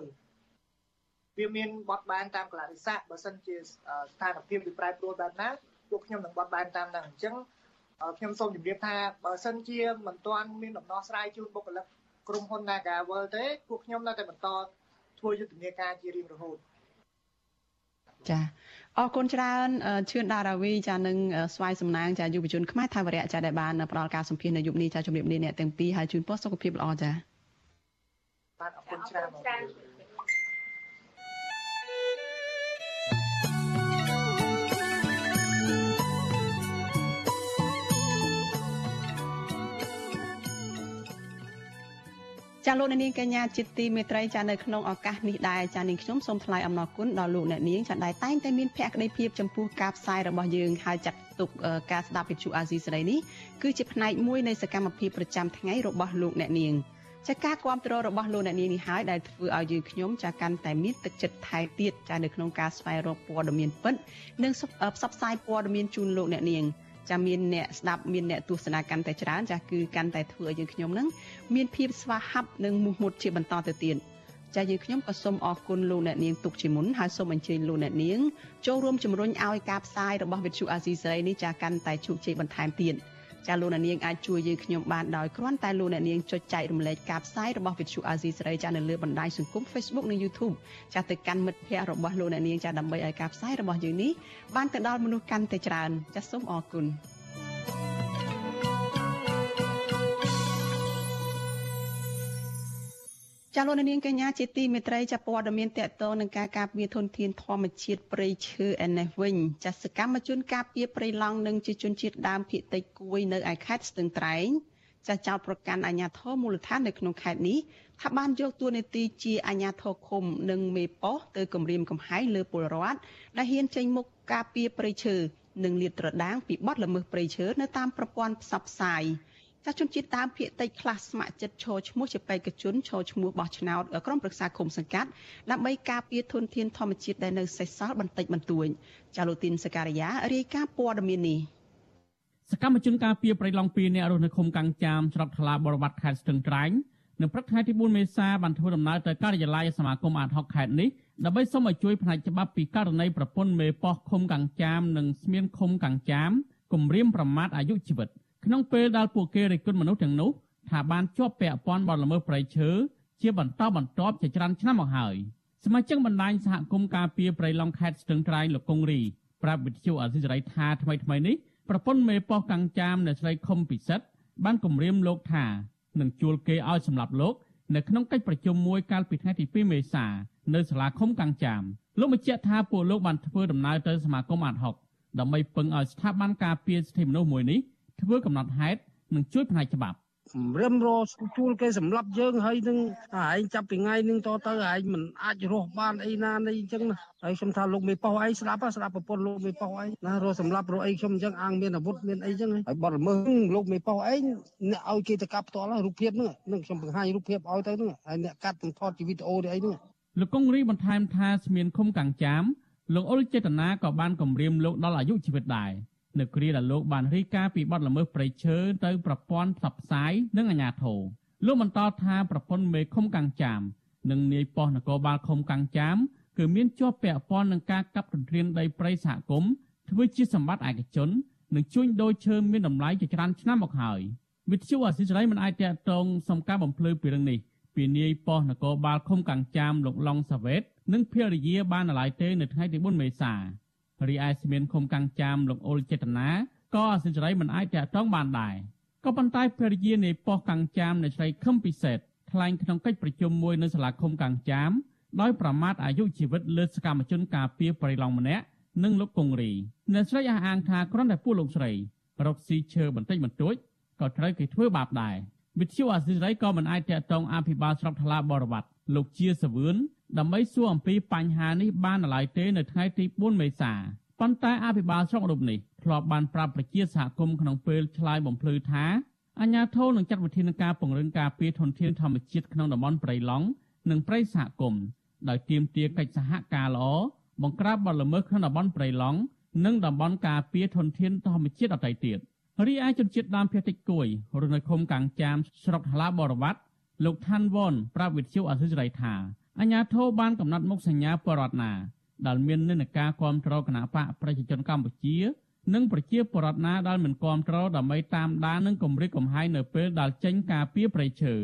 វាមានបត់បែនតាមកលៈទេសៈបើសិនជាស្ថានភាពវាប្រែប្រួលបែបណាពួកខ្ញុំនឹងបត់បែនតាមហ្នឹងអញ្ចឹងខ្ញុំសូមជម្រាបថាបើសិនជាមិនទាន់មានដំណោះស្រាយជូនបុគ្គលិកក្រុមហ៊ុន Nagavel ទេពួកខ្ញុំនៅតែបន្តធ្វើយុទ្ធនាការជារៀងរហូតចា អរគុណច្រើនឈឿនដារាវីចានឹងស្វាយសំណាងចាយុវជនខ្មែរថាវរៈចាដែលបានផ្ដល់ការសម្ភាសនៅយុគនេះចាជំរាបលាអ្នកទាំងពីរហើយជូនពរសុខភាពល្អចាបាទអរគុណច្រើន ចាលោកអ្នកនាងកញ្ញាជាទីមេត្រីចានៅក្នុងឱកាសនេះដែរចានាងខ្ញុំសូមថ្លែងអំណរគុណដល់លោកអ្នកនាងចាដែលតែងតែមានភក្ដីភាពចំពោះការផ្សាយរបស់យើងហើយចាត់ទុកការស្ដាប់វិទ្យុអាស៊ីសេរីនេះគឺជាផ្នែកមួយនៃសកម្មភាពប្រចាំថ្ងៃរបស់លោកអ្នកនាងចាការគ្រប់គ្រងរបស់លោកអ្នកនាងនេះហើយដែលធ្វើឲ្យយើងខ្ញុំចាកាន់តែមានទឹកចិត្តថែទៀតចានៅក្នុងការស្វែងរកព័ត៌មានពិតនិងផ្សព្វផ្សាយព័ត៌មានជូនលោកអ្នកនាង ចាមានអ្នកស្ដាប់មានអ្នកទស្សនាកាន់តែច្រើនចាគឺកាន់តែធ្វើឲ្យយើងខ្ញុំនឹងមានភាពស្វាហាប់និងមោះមុតជាបន្តទៅទៀតចាយើងខ្ញុំក៏សូមអរគុណលោកអ្នកនាងទុកជាមុនហើយសូមអញ្ជើញលោកអ្នកនាងចូលរួមជំរុញឲ្យការផ្សាយរបស់វិទ្យុអាស៊ីសេរីនេះចាកាន់តែជោគជ័យបន្ថែមទៀត ចាលោកអ្នកនាងអាចជួយយើងខ្ញុំបានដោយគ្រាន់តែលោកអ្នកនាងចុចចែករំលែកការផ្សាយរបស់វិទ្យុអាស៊ីសេរីចានៅលើបណ្ដាញសង្គម Facebook និង YouTube ចាទៅកាន់មិត្តភ័ក្តិរបស់លោកអ្នកនាងចាដើម្បីឲ្យការផ្សាយរបស់យើងនេះបានទៅដល់មនុស្សកាន់តែច្រើនចាសូមអរគុណ ចាលោកនាងកញ្ញាជាទីមេត្រីចាព័ត៌មានតកតនឹងការការពារធនធានធម្មជាតិព្រៃឈើឯនេះវិញចាសកម្មជនការពារព្រៃឡង់និងជាជនជាតិដើមភាគតិចគួយនៅឯខេត្តស្ទឹងត្រែងចាចោតប្រកាន់អាជ្ញាធរមូលដ្ឋាននៅក្នុងខេត្តនេះថាបានយកតួនាទីជាអាជ្ញាធរឃុំនិងមេប៉ោះទៅគម្រាមកំហែងលើពលរដ្ឋដែលហ៊ានចេញមុខការពារព្រៃឈើនិងលាតត្រដាងពីបទល្មើសព្រៃឈើនៅតាមប្រព័ន្ធផ្សព្វផ្សាយ ចាជនជាតិដើមភាគតិចខ្លះស្ម័គ្រចិត្តឈរឈ្មោះជាបេក្ខជនឈរឈ្មោះបោះឆ្នោតក្រុមប្រឹក្សាគុំសង្កាត់ដើម្បីការពារធនធានធម្មជាតិដែលនៅសេសសល់បន្តិចបន្តួចចាលោកទីនសការីយ៉ារាយការណ៍ព័ត៌មាននេះសកម្មជនការពារប្រៃឡង់2អ្នករស់នៅឃុំកាំងចាមច្រកថ្លាបរវត្តខេត្តស្ទឹងត្រែងនៅព្រឹកថ្ងៃទី4មេសាបានធ្វើដំណើរទៅការិយាល័យសមាគមអាត60ខេត្តនេះដើម្បីសូមឲ្យជួយផ្នែកច្បាប់ពីករណីប្រពន្ធមេប៉ោះឃុំកាំងចាមនិងស្មៀនឃុំកាំងចាមគំរាមប្រមាថអាយុជីវិត ក្នុងពេលដែលពួកគេរិះគន់មនុស្សទាំងនោះថាបានជាប់ពាក់ព័ន្ធបទល្មើសព្រៃឈើជាបន្តបន្ទាប់ជាច្រើនឆ្នាំមកហើយសមាជិកបណ្ដាញសហគមន៍ការពារព្រៃឡង់ខេត្តស្ទឹងត្រែងលោកកុងរីប្រាប់វិទ្យុអសិរ័យថាថ្មីថ្មីនេះប្រពន្ធមេប៉ោះកាំងចាមអ្នកស្រីខុំពិសិដ្ឋបានគម្រាមលោកថានឹងជួលគេឲ្យសម្លាប់លោកនៅក្នុងកិច្ចប្រជុំមួយកាលពីថ្ងៃទី2មេសានៅសាលាឃុំកាំងចាមលោកបញ្ជាក់ថាពួកលោកបានធ្វើដំណើរទៅសមាគមអាត់ហុកដើម្បីពឹងឲ្យស្ថាប័នការពារសិទ្ធិមនុស្សមួយនេះ ធ្វើកំណត់ហេតុនិងជួយផ្នែកច្បាប់រឹមរជួលគេសម្រាប់យើងហើយនឹងឯងចាប់ពីថ្ងៃនឹងតទៅឯងមិនអាចរស់បានអីណានេះអញ្ចឹងណាហើយខ្ញុំថាលោកមេប៉ោះឯងស្ដាប់ស្ដាប់ប្រពន្ធលោកមេប៉ោះឯងណារស់សម្រាប់រស់អីខ្ញុំអញ្ចឹងអាងមានអាវុធមានអីអញ្ចឹងហើយបត់ល្មើសលោកមេប៉ោះឯងអ្នកឲ្យគេទៅកាប់ផ្ទាល់រូបភាពហ្នឹងនឹងខ្ញុំបង្ហាញរូបភាពឲ្យទៅហ្នឹងហើយអ្នកកាត់ទាំងថតជាវីដេអូនេះអីហ្នឹងលោកកុងរីបន្ថែមថាស្មានឃុំកាំងចាមលោកអ៊ុលចេតនាក៏បានគម្រាមលោកដល់អាយុជីវិតដែរ នៅគ្រាដែលលោកបានរីកាពីបទល្មើសព្រៃឈើទៅប្រព័ន្ធផ្សព្វផ្សាយនិងអាជ្ញាធរលោកបន្តថាប្រពន្ធមេឃុំកាំងចាមនិងនាយប៉ុស្តិ៍នគរបាលឃុំកាំងចាមគឺមានជាប់ពាក់ព័ន្ធនឹងការកាប់ទន្ទ្រានដីព្រៃសហគមន៍ធ្វើជាសម្បត្តិឯកជននិងជួញដូរឈើមានតម្លៃជាច្រើនឆ្នាំមកហើយវិទ្យុអសិរ័យមិនអាចតតងសំការបំភ្លឺពីរឿងនេះពីនាយប៉ុស្តិ៍នគរបាលឃុំកាំងចាមលោកឡុងសាវ៉េតនិងភរិយាបានណឡៃទេនៅថ្ងៃទី4មេសា រីឯស្មានឃុំកាំងចាមលោកអ៊ុលចេតនាក៏អសិរ័យមិនអាចតតងបានដែរក៏ប៉ុន្តែភរិយានៃប៉ុស្តិ៍កាំងចាមនៃស្រីខឹមពិសេសថ្លែងក្នុងកិច្ចប្រជុំមួយនៅសាលាឃុំកាំងចាមដោយប្រមាថអាយុជីវិតលើសកម្មជនការពារប្រៃឡង់ម្នាក់និងលោកកុងរីអ្នកស្រីអះអាងថាគ្រាន់តែពួកលោកស្រីរកស៊ីឈើបន្តិចបន្តួចក៏ត្រូវគេធ្វើបាបដែរវិទ្យុអាស៊ីសេរីក៏មិនអាចតកតងអភិបាលស្រុកថ្លាបរវត្តលោកជាសវឿន ដើម្បីសួរអំពីបញ្ហានេះបានឡើយទេនៅថ្ងៃទី4មេសាប៉ុន្តែអភិបាលស្រុករូបនេះធ្លាប់បានប្រាប់ប្រជាសហគមន៍ក្នុងពេលឆ្លើយបំភ្លឺថាអាជ្ញាធរនឹងចាត់វិធានការពង្រឹងការពារធនធានធម្មជាតិក្នុងតំបន់ព្រៃឡង់និងព្រៃសហគមន៍ដោយទាមទារកិច្ចសហការល្អបង្ក្រាបបទល្មើសក្នុងតំបន់ព្រៃឡង់និងតំបន់ការពារធនធានធម្មជាតិដទៃទៀតរីឯជនជាតិដើមភាគតិចគួយរស់នៅឃុំកាំងចាមស្រុកថ្លាបរវត្តលោកឋានវ៉នប្រាប់វិទ្យុអសិរ័យថា អាញាធរបានកំណត់មុខសញ្ញាបរដ្ឋណាដែលមាននិន្នាការគ្រប់គ្រងគណៈបកប្រជាជនកម្ពុជានិងប្រជាពលរដ្ឋណាដែលមិនគ្រប់គ្រងដើម្បីតាមដាននិងគម្រិតកំហែងនៅពេលដែលចេញការពីប្រៃឈើ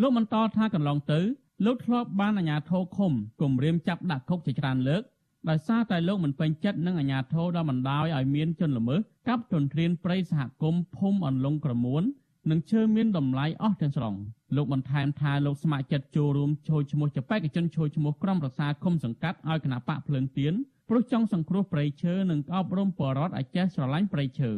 លោកបន្តថាកន្លងទៅលោកធ្លាប់បានអាជ្ញាធរឃុំគម្រាមចាប់ដាក់គុកជាច្រើនលើកដោយសារតែលោកមិនពេញចិត្តនឹងអាជ្ញាធរដែលបណ្ដោយឲ្យមានជនល្មើសកាប់ទន្ទ្រានព្រៃសហគមន៍ភូមិអន្លង់ក្រមួន និងឈើមានតម្លៃអស់ទាំងស្រុងលោកបន្ថែមថាលោកស្ម័គ្រចិត្តចូលរួមចូលឈ្មោះជាបេក្ខជនចូលឈ្មោះក្រុមប្រឹក្សាគុំសង្កាត់ឲ្យគណៈបកភ្លើងទៀនព្រោះចង់សង្គ្រោះព្រៃឈើនិងអប់រំបរិវត្តឲ្យចេះស្រឡាញ់ព្រៃឈើ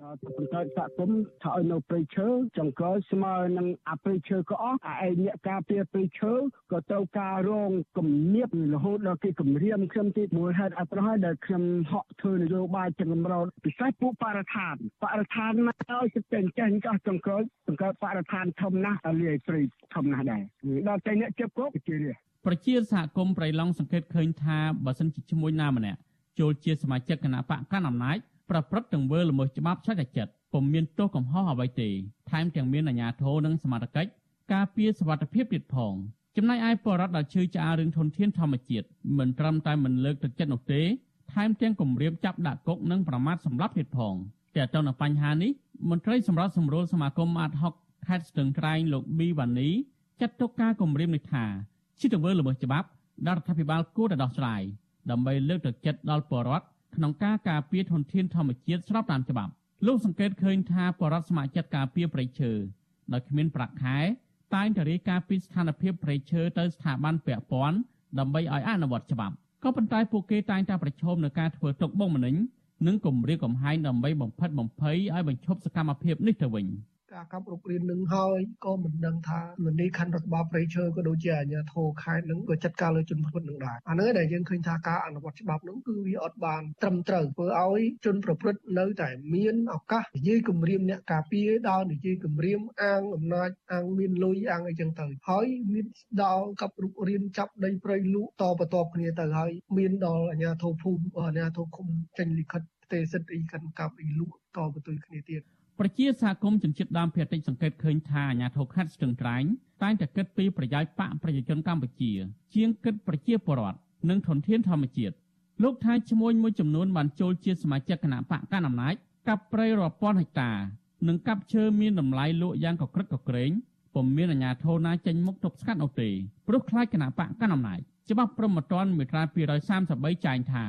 បង្កើតសហគមន៍ថាឲ្យនៅព្រៃឈើចុងក្រោយស្មើនឹងអាព្រៃឈើក៏អស់អាឯងអ្នកការពារព្រៃឈើក៏ត្រូវការរងគំនាបរហូតដល់គេគម្រាមខ្ញុំទីមួយហេតុអត់ប្រហែលដែលខ្ញុំហក់ធ្វើនយោបាយទាំងកម្រោពិសេសពួកបរិស្ថានបរិស្ថានមកឲ្យសិទ្ធិចេះចោះចុងក្រោយបង្កើតបរិស្ថានធំណាស់លាយព្រៃធំណាស់ដែរដល់តែអ្នកជិបក៏ជារះប្រជាសហគមន៍ប្រៃឡង់សង្កេតឃើញថាបើសិនជាឈ្មោះណាម្នាក់ចូលជាសមាជិកគណៈបកកណ្ដាលអំណាច ប្រព្រឹត្តទង្វើល្មើសច្បាប់ឆ្លៃចិត្តពុំមានទោសកំហុសអ្វីទេថែមទាំងមានអាជ្ញាធរនិងសមត្ថកិច្ចការពារសវត្ថិភាពទៀតផងចំណែកឯបរដ្ឋដែលជឿឆ្អាលរឿងធនធានធម្មជាតិមិនត្រឹមតែមិនលើកទឹកចិត្តនោះទេថែមទាំងគំរាមចាប់ដាក់គុកនិងប្រមាថសម្លាប់ទៀតផងតែទៅនឹងបញ្ហានេះមន្ត្រីសម្រាប់សម្រួលសមាគមអាតហុកខេត្តស្ទឹងត្រែងលោកប៊ីវ៉ានីចាត់ទុកការគំរាមនេះថាជាទង្វើល្មើសច្បាប់ដែលរដ្ឋាភិបាលគួរតែដោះស្រាយដើម្បីលើកទឹកចិត្តដល់ប្រជាពលរដ្ឋ ក្នុងការការពារធនធានធម្មជាតិស្របតាមច្បាប់លោកសង្កេតឃើញថាបរដ្ឋស្ម័គ្រចិត្តការពារប្រៃឈើដោយគ្មានប្រាក់ខែតែងតែរាយការណ៍ពីស្ថានភាពប្រៃឈើទៅស្ថាប័នពាក់ព័ន្ធដើម្បីឲ្យអនុវត្តច្បាប់ក៏ប៉ុន្តែពួកគេតែងតែប្រឈមនឹងការធ្វើទុកបុកម្នេញនិងគំរាមកំហែងដើម្បីបំផិតបំភ័យឲ្យបញ្ឈប់សកម្មភាពនេះទៅវិញ។ ការកាប់រុករាននឹងហើយក៏មិនដឹងថាមនីខណ្ឌរដ្ឋបាលព្រៃឈើក៏ដូចជាអាជ្ញាធរខេត្តនឹងក៏ចាត់ការលើជនប្រព្រឹត្តនឹងដែរអានេះដែលយើងឃើញថាការអនុវត្តច្បាប់នឹងគឺវាអត់បានត្រឹមត្រូវធ្វើឲ្យជនប្រព្រឹត្តនៅតែមានឱកាសនិយាយគម្រាមអ្នកការពារដល់និយាយគម្រាមអាងអំណាចអាងមានលុយអាងអីចឹងទៅហើយមានដល់កាប់រុករានចាប់ដីព្រៃលក់តបតបគ្នាទៅហើយមានដល់អាជ្ញាធរភូមិអាជ្ញាធរឃុំចេញលិខិតផ្ទេសិទ្ធអីកាន់កាប់អីលក់តបទៅគ្នាទៀត ប្រជាសហគមន៍ជនជាតិដើមភាគតិចសង្កេតឃើញថាអាញាធរខេត្តស្ទឹងត្រែងតែងតែគិតពីប្រយោជន៍បកប្រជាជនកម្ពុជា ជាងគិតប្រជាពលរដ្ឋនិងធនធានធម្មជាតិលោកថាឈ្មោះមួយចំនួនបានចូលជាសមាជិកគណៈបកកណ្ដាលអំណាចកាប់ព្រៃរាប់ពាន់ហិកតា និងកាប់ឈើមានតម្លៃលក់យ៉ាងកក្រឹកកក្រែងពុំមានអាជ្ញាធរណាចេញមុខទប់ស្កាត់នោះទេព្រោះខ្លាចគណៈបកកណ្ដាលអំណាចច្បាប់ព្រហ្មទណ្ឌមាត្រា233ចែងថា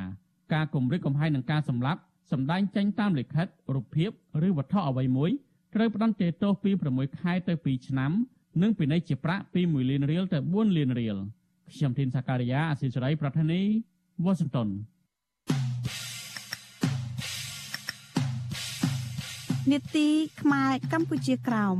ការគម្រិតកំហែងនឹងការសម្លាប់ សម្ដែងចេញតាមលិខិតរូបភាពឬវត្ថុអ្វីមួយត្រូវផ្តន្ទាទោសពី6ខែទៅ2ឆ្នាំនិងពិន័យជាប្រាក់ពី1លានរៀលទៅ4លានរៀលខ្ញុំធីនសាការីយ៉ាអស៊ីសេរីប្រធានីវ៉ាស៊ីនតោននេតិខ្មែរកម្ពុជាក្រោម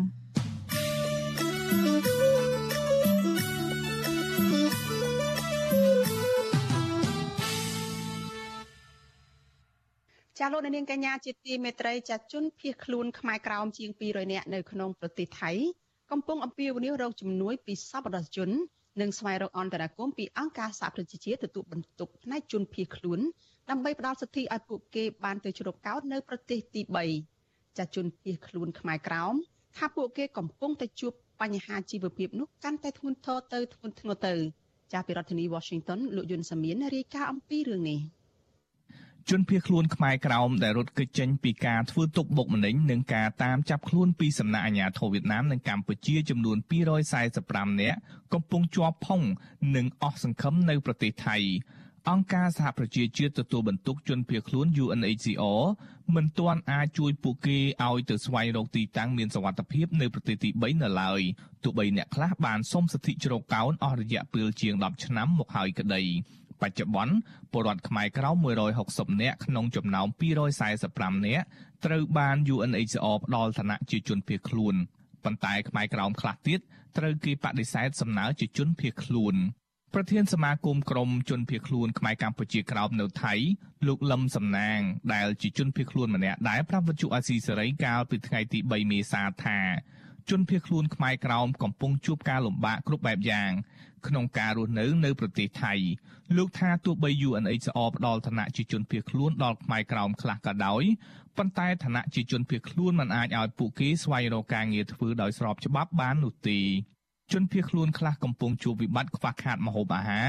ចាលោកនាងកញ្ញាជាទីមេត្រីចាជនភៀសខ្លួនខ្មែរក្រោមជាង200នាក់នៅក្នុងប្រទេសថៃកំពុងអំពាវនាវរកជំនួយពីសប្បុរសជននិងស្វែងរកអន្តរាគមពីអង្គការសហប្រជាជាតិទទួលបន្ទុកផ្នែកជនភៀសខ្លួនដើម្បីផ្ដល់សិទ្ធិឲ្យពួកគេបានទៅជ្រកកោននៅប្រទេសទី3ចាជនភៀសខ្លួនខ្មែរក្រោមថាពួកគេកំពុងតែជួបបញ្ហាជីវភាពនោះកាន់តែធ្ងន់ធ្ងរទៅធ្ងន់ធ្ងរទៅចាពីរដ្ឋធានី Washington លោកយុនសាមៀនរាយការណ៍អំពីរឿងនេះ។ ជនភៀសខ្លួនខ្មែរក្រោមដែលរត់គេចចេញពីការធ្វើទុកបុកម្នេញនិងការតាមចាប់ខ្លួនពីសំណាក់អាជ្ញាធរវៀតណាមនិងកម្ពុជាចំនួន245នាក់កំពុងជាប់ផុងនិងអស់សង្ឃឹមនៅប្រទេសថៃអង្គការសហប្រជាជាតិទទួលបន្ទុកជនភៀសខ្លួន UNHCR មិនទាន់អាចជួយពួកគេឲ្យទៅស្វែងរកទីតាំងមានសុវត្ថិភាពនៅប្រទេសទី3នៅឡើយទោះបីអ្នកខ្លះបានសុំសិទ្ធិជ្រកកោនអស់រយៈពេលជាង10ឆ្នាំមកហើយក្តី បច្ចុប្បន្នពលរដ្ឋខ្មែរក្រៅ160នាក់ក្នុងចំណោម245នាក់ត្រូវបាន UNHCR ផ្ដល់ឋានៈជាជនភៀសខ្លួនប៉ុន្តែខ្មែរក្រោមខ្លះទៀតត្រូវគេបដិសេធសំណើជាជនភៀសខ្លួនប្រធានសមាគមក្រុមជនភៀសខ្លួនខ្មែរកម្ពុជាក្រោមនៅថៃលោកលឹមសំណាង ដែលជាជនភៀសខ្លួនម្នាក់ដែលប្រាប់វិទ្យុអាស៊ីសេរីកាលពីថ្ងៃទី3មេសាថាជនភៀសខ្លួនខ្មែរក្រោមកំពុងជួបការលំបាកគ្រប់បែបយ៉ាង ក្នុងការរស់នៅនៅប្រទេសថៃលោកថាទោះបី UNHCR ផ្ដល់ឋានៈជាជនភៀសខ្លួនដល់ខ្មែរក្រោមខ្លះក៏ដោយប៉ុន្តែឋានៈជាជនភៀសខ្លួនមិនអាចឲ្យពួកគេស្វែងរកការងារធ្វើដោយស្របច្បាប់បាននោះទេជនភៀសខ្លួនខ្លះកំពុងជួបវិបត្តិខ្វះខាតម្ហូបអាហារ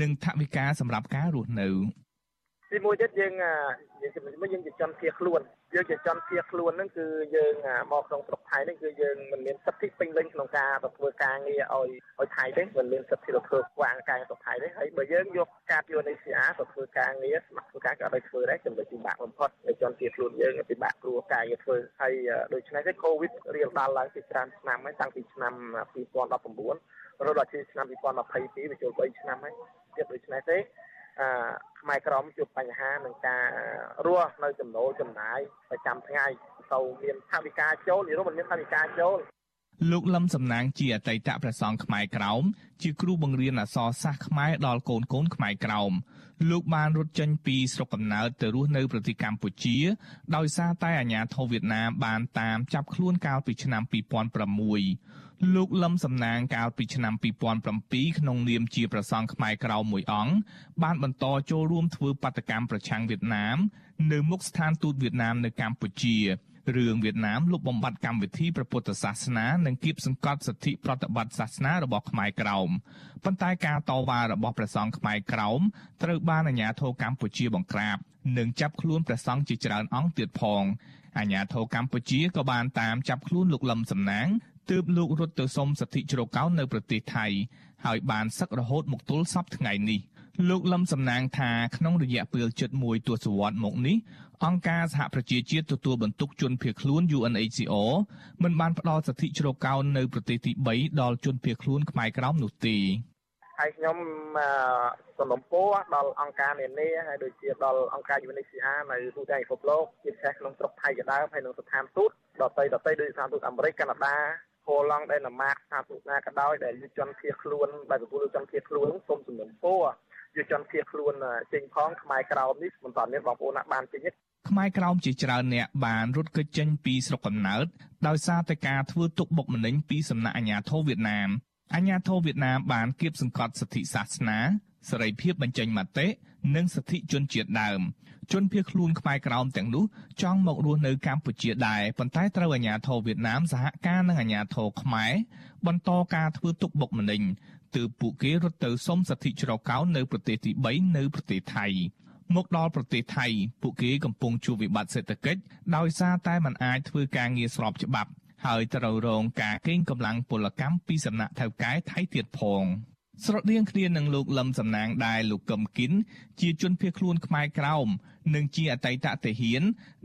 និងថវិកាសម្រាប់ការរស់នៅ ទីមួយទៀតយើងយើងជំនួយយើងជាជនភៀសខ្លួនយើងជាជនភៀសខ្លួនហ្នឹងគឺយើងមកក្នុងស្រុកថៃហ្នឹងគឺយើងមិនមានសិទ្ធិពេញលេញក្នុងការទៅធ្វើការងារឲ្យឲ្យថៃទេមិនមានសិទ្ធិទៅធ្វើស្វាងការស្រុកថៃទេហើយបើយើងយកកាត UNHCR ទៅធ្វើការងារស្ម័គ្រធ្វើការក៏ឲ្យធ្វើដែរចំណុចពិបាកបំផុតในជនភៀសខ្លួនយើងពិបាកព្រោះការងារធ្វើហើយដូច្នេះទេ COVID រៀលដាល់ឡើងពីច្រើនឆ្នាំហើយតាំងពីឆ្នាំ2019រហូតដល់ឆ្នាំ2022វាចូល3ឆ្នាំហើយទៀតដូច្នេះទេ អឺខ្មែរក្រមជួបបញ្ហានឹងការរស់នៅចំណូលចំណាយប្រចាំថ្ងៃទៅមានថវិកាចូលឬមិនមានថវិកាចូល លោកលឹមសំណាងជាអតីតព្រះសង្ឃខ្មែរក្រោមជាគ្រូបង្រៀនអក្សរសាស្ត្រខ្មែរដល់កូនកូនខ្មែរក្រោមលោកបានរត់ចេញពីស្រុកកំណើតទៅរស់នៅប្រទេសកម្ពុជា ដោយសារតែអាញាធរវៀតណាមបានតាមចាប់ខ្លួនកាលពីឆ្នាំ2006លោកលឹមសំណាងកាលពីឆ្នាំ2007ក្នុងនាមជាប្រសង់ខ្មែរក្រៅមួយអង្គបានបន្តចូលរួមធ្វើបាតកម្មប្រឆាំងវៀតណាម នៅមុខស្ថានទូតវៀតណាមនៅកម្ពុជា រឿងវៀតណាមលុបបំបាត់កម្មវិធីព្រះពុទ្ធសាសនានិងគៀបសង្កត់សិទ្ធិប្រតិបត្តិសាសនារបស់ខ្មែរក្រោមប៉ុន្តែការតវ៉ារបស់ព្រះសង្ឃខ្មែរក្រោមត្រូវបានអាជ្ញាធរកម្ពុជាបង្ក្រាបនិងចាប់ខ្លួនព្រះសង្ឃជាច្រើនអង្គទៀតផងអាជ្ញាធរកម្ពុជាក៏បានតាមចាប់ខ្លួនលោកលឹមសំណាងទើបលោករត់ទៅសុំសិទ្ធិជ្រកកោននៅប្រទេសថៃហើយបានសឹករហូតមកទល់សពថ្ងៃនេះលោកលឹមសំណាងថាក្នុងរយៈពេលជិត1ទសវត្សរ៍មកនេះ អង្គការសហប្រជាជាតិទទួលបន្ទុកជនភៀសខ្លួន UNHCR មិនបានផ្ដល់សិទ្ធិជ្រកកោននៅប្រទេសទី3ដល់ជនភៀសខ្លួនខ្មែរក្រោមនោះទេហើយខ្ញុំសំណពោដល់អង្គការនានាហើយដូចជាដល់អង្គការ UNHCR នៅទូទាំងពិភពលោកជាពិសេសក្នុងស្រុកថៃជាដើមហើយក្នុងស្ថានទូតដទៃដទៃដូចស្ថានទូតអាមេរិកកាណាដាគោឡង់ដែលណាម៉ាកស្ថាបទូតណាក៏ដោយដែលយុជនភៀសខ្លួនដែលទទួលយុជនភៀសខ្លួនសូមសំណពោយុជនភៀសខ្លួនចេញផងខ្មែរក្រោមនេះមិនតាន់មានបងប្អូនណាបានចេញទេ ខ្មែរក្រោមជាច្រើនអ្នកបានរត់គេចចេញពីស្រុកកំណើតដោយសារតែការធ្វើទុកបុកម្នេញពីសំណាក់អាជ្ញាធរវៀតណាមអាជ្ញាធរវៀតណាមបានគៀបសង្កត់សិទ្ធិសាសនាសេរីភាពបញ្ចេញមតិនិងសិទ្ធិជនជាតិដើមជនភៀសខ្លួនខ្មែរក្រោមទាំងនោះចង់មករស់នៅកម្ពុជាដែរប៉ុន្តែត្រូវអាជ្ញាធរវៀតណាមសហការនឹងអាជ្ញាធរខ្មែរបន្តការធ្វើទុកបុកម្នេញទើបពួកគេរត់ទៅសុំសិទ្ធិជ្រកកោននៅប្រទេសទី3នៅប្រទេសថៃ មកដល់ប្រទេសថៃពួកគេកំពុងជួបវិបត្តិសេដ្ឋកិច្ចដោយសារតែមិនអាចធ្វើការងារស្របច្បាប់ ហើយត្រូវរងការកេងកម្លាំងពលកម្មពីសំណាក់ថៅកែថៃទៀតផង។ស្រដៀងគ្នានឹងលោកលឹមសំណាងដែរលោកកឹមគិនជាជនភៀសខ្លួនខ្មែរក្រោមនិងជាអតីតទាហាន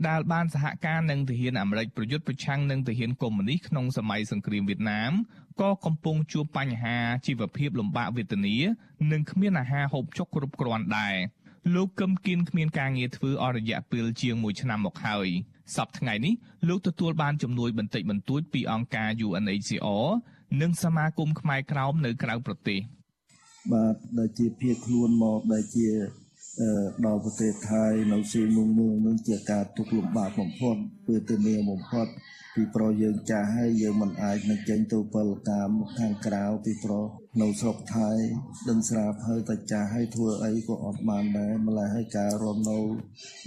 ដែលបានសហការនឹងទាហានអាមេរិកប្រយុទ្ធប្រឆាំងនឹងទាហានកុម្មុយនីសក្នុងសម័យសង្គ្រាមវៀតណាមក៏កំពុងជួបបញ្ហាជីវភាពលំបាកវេទនានិងគ្មានអាហារហូបចុកគ្រប់គ្រាន់ដែរ លោកកឹមគិនគ្មានការងារធ្វើអស់រយៈពេលជាង1ឆ្នាំមកហើយសប្តាហ៍ថ្ងៃនេះលោកទទួលបានជំនួយបន្តិចបន្តួចពីអង្គការ UNHCR និងសមាគមខ្មែរក្រោមនៅក្រៅប្រទេសបាទដែលជាភៀសខ្លួនមកដែលជាដល់ប្រទេសថៃនៅស៊ីមុងមួងនឹងជាការទុកលំបាកបំផុតគឺទៅមានបំផុតពីប្រុសយើងចាស់ហើយយើងមិនអាចនឹងចេញទៅពលកម្មខាងក្រៅពីប្រុស នៅស្រុកថៃដឹងស្រាប់ហើយតែចាស់ហើយធ្វើអីក៏អត់បានដែរម្ល៉េះហើយការរំនៅ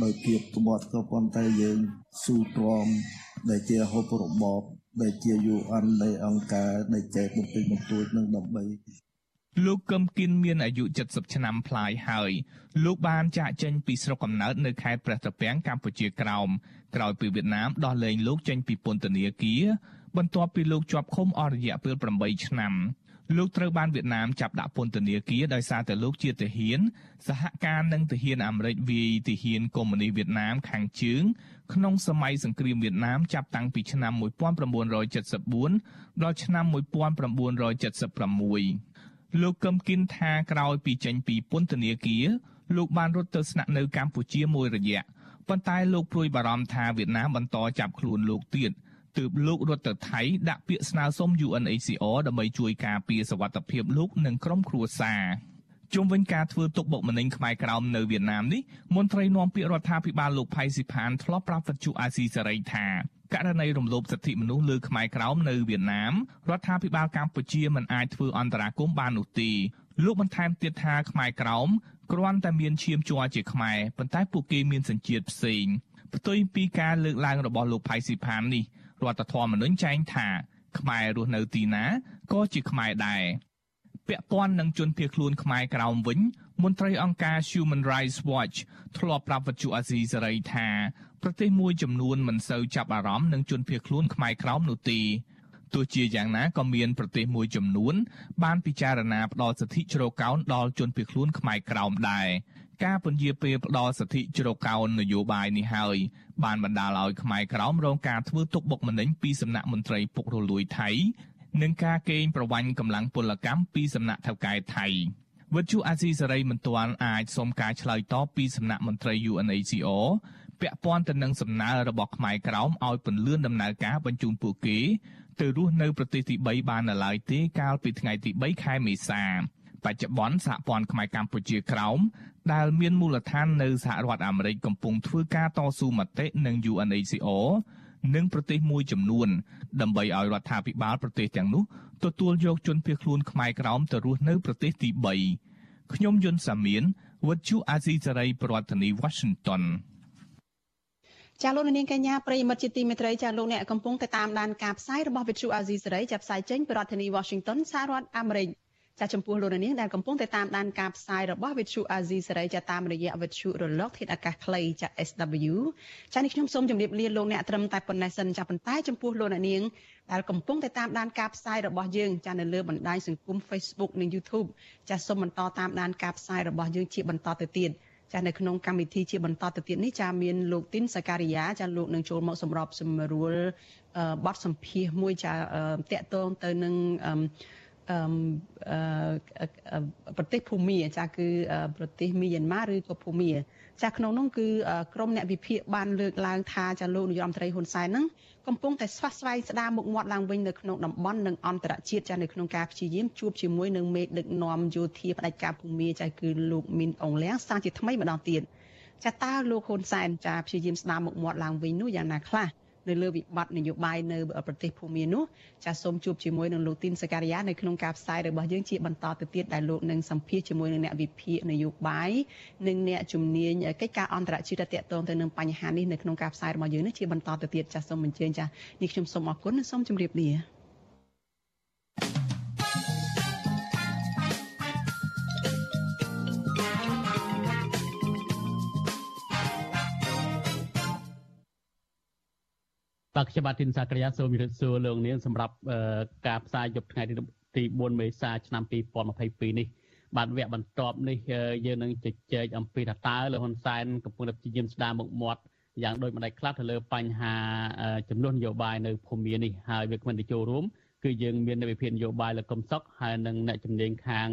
ដោយភាពក្បត់ក៏ប៉ុន្តែយើងស៊ូទ្រាំដែលជាហូបរបបដែលជា UN នៃអង្គការដែលចែកបំពេញបន្ទួចនឹងដើម្បីលោកកឹមគិនមានអាយុ70ឆ្នាំប្លាយហើយលោកបានចាកចេញពីស្រុកកំណើតនៅខេត្តព្រះត្រពាំងកម្ពុជាក្រោមក្រោយពីវៀតណាមដោះលែងលោកចេញពីពន្ធនាគារបន្ទាប់ពីលោកជាប់ឃុំអស់រយៈពេល8ឆ្នាំ លោកត្រូវបានវៀតណាមចាប់ដាក់ពន្ធនាគារដោយសារតែលោកជាទាហាន សហការនឹងទាហានអាមេរិកវាយទាហានកុម្មុយនីសវៀតណាមខាងជើង ក្នុងសម័យសង្គ្រាមវៀតណាមចាប់តាំងពីឆ្នាំ1974ដល់ឆ្នាំ1976លោកកឹមគិនថាក្រោយពីចេញពីពន្ធនាគារលោកបានរត់ទៅស្នាក់នៅកម្ពុជាមួយរយៈប៉ុន្តែលោកព្រួយបារម្ភថាវៀតណាមបន្តចាប់ខ្លួនលោកទៀត ទើបលោករត់ទៅថៃដាក់ពាក្យស្នើសុំ UNHCR ដើម្បីជួយការពារសវត្ថិភាពលោកនិងក្រុមគ្រួសារជុំវិញការធ្វើទុកបុកម្នេញខ្មែរក្រោមនៅវៀតណាមនេះមន្ត្រីនាំពាក្យរដ្ឋាភិបាលលោកផៃស៊ីផានធ្លាប់ប្រាប់វិទ្យុអាស៊ីសេរីថាករណីរំលោភសិទ្ធិមនុស្សលើខ្មែរក្រោមនៅវៀតណាមរដ្ឋាភិបាលកម្ពុជាមិនអាចធ្វើអន្តរាគមន៍បាននោះទេលោកបន្ថែមទៀតថាខ្មែរក្រោមគ្រាន់តែមានឈាមជ័រជាខ្មែរប៉ុន្តែពួកគេមានសញ្ជាតិផ្សេងផ្ទុយពីការលើកឡើងរបស់លោកផៃស៊ីផាននេះ រដ្ឋធម្មនុញ្ញចែងថាខ្មែររស់នៅទីណាក៏ជាខ្មែរដែរពាក់ព័ន្ធនឹងជនភៀសខ្លួនខ្មែរក្រោមវិញមន្ត្រីអង្គការ Human Rights Watch ធ្លាប់ប្រាប់វិទ្យុអាស៊ីសេរីថាប្រទេសមួយចំនួនមិនសូវចាប់អារម្មណ៍នឹងជនភៀសខ្លួនខ្មែរក្រោមនោះទេទោះជាយ៉ាងណាក៏មានប្រទេសមួយចំនួន បានពិចារណាផ្ដល់សិទ្ធិជ្រកកោនដល់ជនភៀសខ្លួនខ្មែរក្រោមដែរ ការពន្យាពេលផ្ដល់សិទ្ធិជ្រកកោននយោបាយនេះហើយបានបណ្ដាលឲ្យខ្មែរក្រោមរងការធ្វើទុកបុកម្នេញពីសំណាក់មន្ត្រីពុករលួយថៃនិងការកេងប្រវ័ញ្ចកម្លាំងពលកម្មពីសំណាក់ថៅកែថៃវិទ្យុអាស៊ីសេរីមិនទាន់អាចសុំការឆ្លើយតបពីសំណាក់មន្ត្រី UNHCR ពាក់ព័ន្ធទៅនឹងសំណើរបស់ខ្មែរក្រោមឲ្យពន្លឿនដំណើរការបញ្ជូនពួកគេទៅរស់នៅប្រទេសទី3បាននៅឡើយទេកាលពីថ្ងៃទី3ខែមេសា បច្ចុប្បន្នសហព័ន្ធខ្មែរកម្ពុជាក្រោមដែលមានមូលដ្ឋាននៅសហរដ្ឋអាមេរិកកំពុងធ្វើការតស៊ូមតិនឹង UNHCR និងប្រទេសមួយចំនួន ដើម្បីឲ្យរដ្ឋាភិបាលប្រទេសទាំងនោះទទួលយកជនភៀសខ្លួនខ្មែរក្រោមទៅរស់នៅប្រទេសទី3ខ្ញុំយុនសាមៀនវិទ្យុអាស៊ីសេរីប្រធានាធិបតី Washington ចាលោកនាងកញ្ញាប្រិយមិត្តជាទីមេត្រីចាលោកអ្នកកំពុងតែតាមដានការផ្សាយរបស់វិទ្យុអាស៊ីសេរីចាប់ផ្សាយចេញពីរដ្ឋធានី Washington សហរដ្ឋអាមេរិក ចាចំពោះលោកនាងដែលកំពុងតែតាមដានការផ្សាយរបស់វិទ្យុអាស៊ីសេរីចាតាមរយៈវិទ្យុរលកធាតុអាកាសខ្លីចា SW ចានេះខ្ញុំសូមជម្រាបលាលោកអ្នកត្រឹមតែប៉ុណ្ណេះសិនចាប៉ុន្តែចំពោះលោកនាងដែលកំពុងតែតាមដានការផ្សាយរបស់យើងចានៅលើបណ្ដាញសង្គម Facebook និង YouTube ចាសូមបន្តតាមដានការផ្សាយរបស់យើងជាបន្តទៅទៀតចានៅក្នុងកម្មវិធីជាបន្តទៅទៀតនេះចាមានលោកទីនសការីយ៉ាចាលោកនឹងចូលមកសម្របសម្រួលបទសម្ភាសមួយចាតកតងទៅនឹង ប្រទេសភូមាចាគឺប្រទេសមីយ៉ាន់ម៉ាឬក៏ភូមា ចាក្នុងនោះគឺក្រមអ្នកវិភាគបានលើកឡើងថាចាលោកនាយរដ្ឋមន្ត្រីហ៊ុនសែនហ្នឹងកំពុងតែស្វាស្វែងស្ដារមុខមាត់ឡើងវិញនៅក្នុងតំបន់និងអន្តរជាតិចានៅក្នុងការព្យាយាមជួបជាមួយនឹងមេដឹកនាំយោធាផ្ដាច់ការភូមាចាគឺលោកមីនអងលៀងសាជាថ្មីម្ដងទៀតចាតើលោកហ៊ុនសែនចាព្យាយាមស្ដារមុខមាត់ឡើងវិញនោះយ៉ាងណាខ្លះ នៅលើវិបត្តិនយោបាយនៅប្រទេសភូមានោះចាសសូមជួបជាមួយនឹងលោកទីនសការីយ៉ានៅក្នុងការផ្សាយរបស់យើងជាបន្តទៅទៀតដែលលោកនឹងសម្ភាសជាមួយនឹងអ្នកវិភាគនយោបាយនិងអ្នកជំនាញកិច្ចការអន្តរជាតិតកតងទៅនឹងបញ្ហានេះនៅក្នុងការផ្សាយរបស់យើងនេះជាបន្តទៅទៀតចាសសូមអញ្ជើញចាសនេះខ្ញុំសូមអរគុណនិងសូមជម្រាបលា បាទខ្ញុំបាទធីនសាក្រាសូមជម្រាបសួរលោកនាងសម្រាប់ការផ្សាយយប់ថ្ងៃទី4មេសាឆ្នាំ2022នេះបាទវគ្គបន្ទាប់នេះយើងនឹងជជែកអំពីថាតើលោកហ៊ុនសែនកំពុងតែព្យាយាមស្ដារមុខមាត់យ៉ាងដូចម្ដេចខ្លះទៅលើបញ្ហាចំនួននយោបាយនៅភូមិនេះហើយវាគ្មិនទៅចូលរួមគឺយើងមាននៅវិភាគនយោបាយលោកកឹមសុខហើយនិងអ្នកជំនាញខាង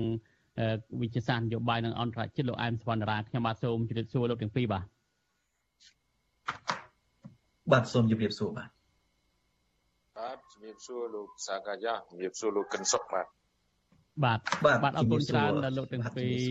វិទ្យាសាស្ត្រនយោបាយនិងអន្តរជាតិលោកអែមសវណ្ណរាខ្ញុំបាទសូមជម្រាបសួរលោកទាំងពីរបាទ បាទសូមជម្រាបសួរបាទបាទជជំរាបសួរលោកសាកាយ៉ាជំរាបសួរលោកកិនសុកបាទបាទបាទអរគុណច្រើនដល់លោកទាំងពីរ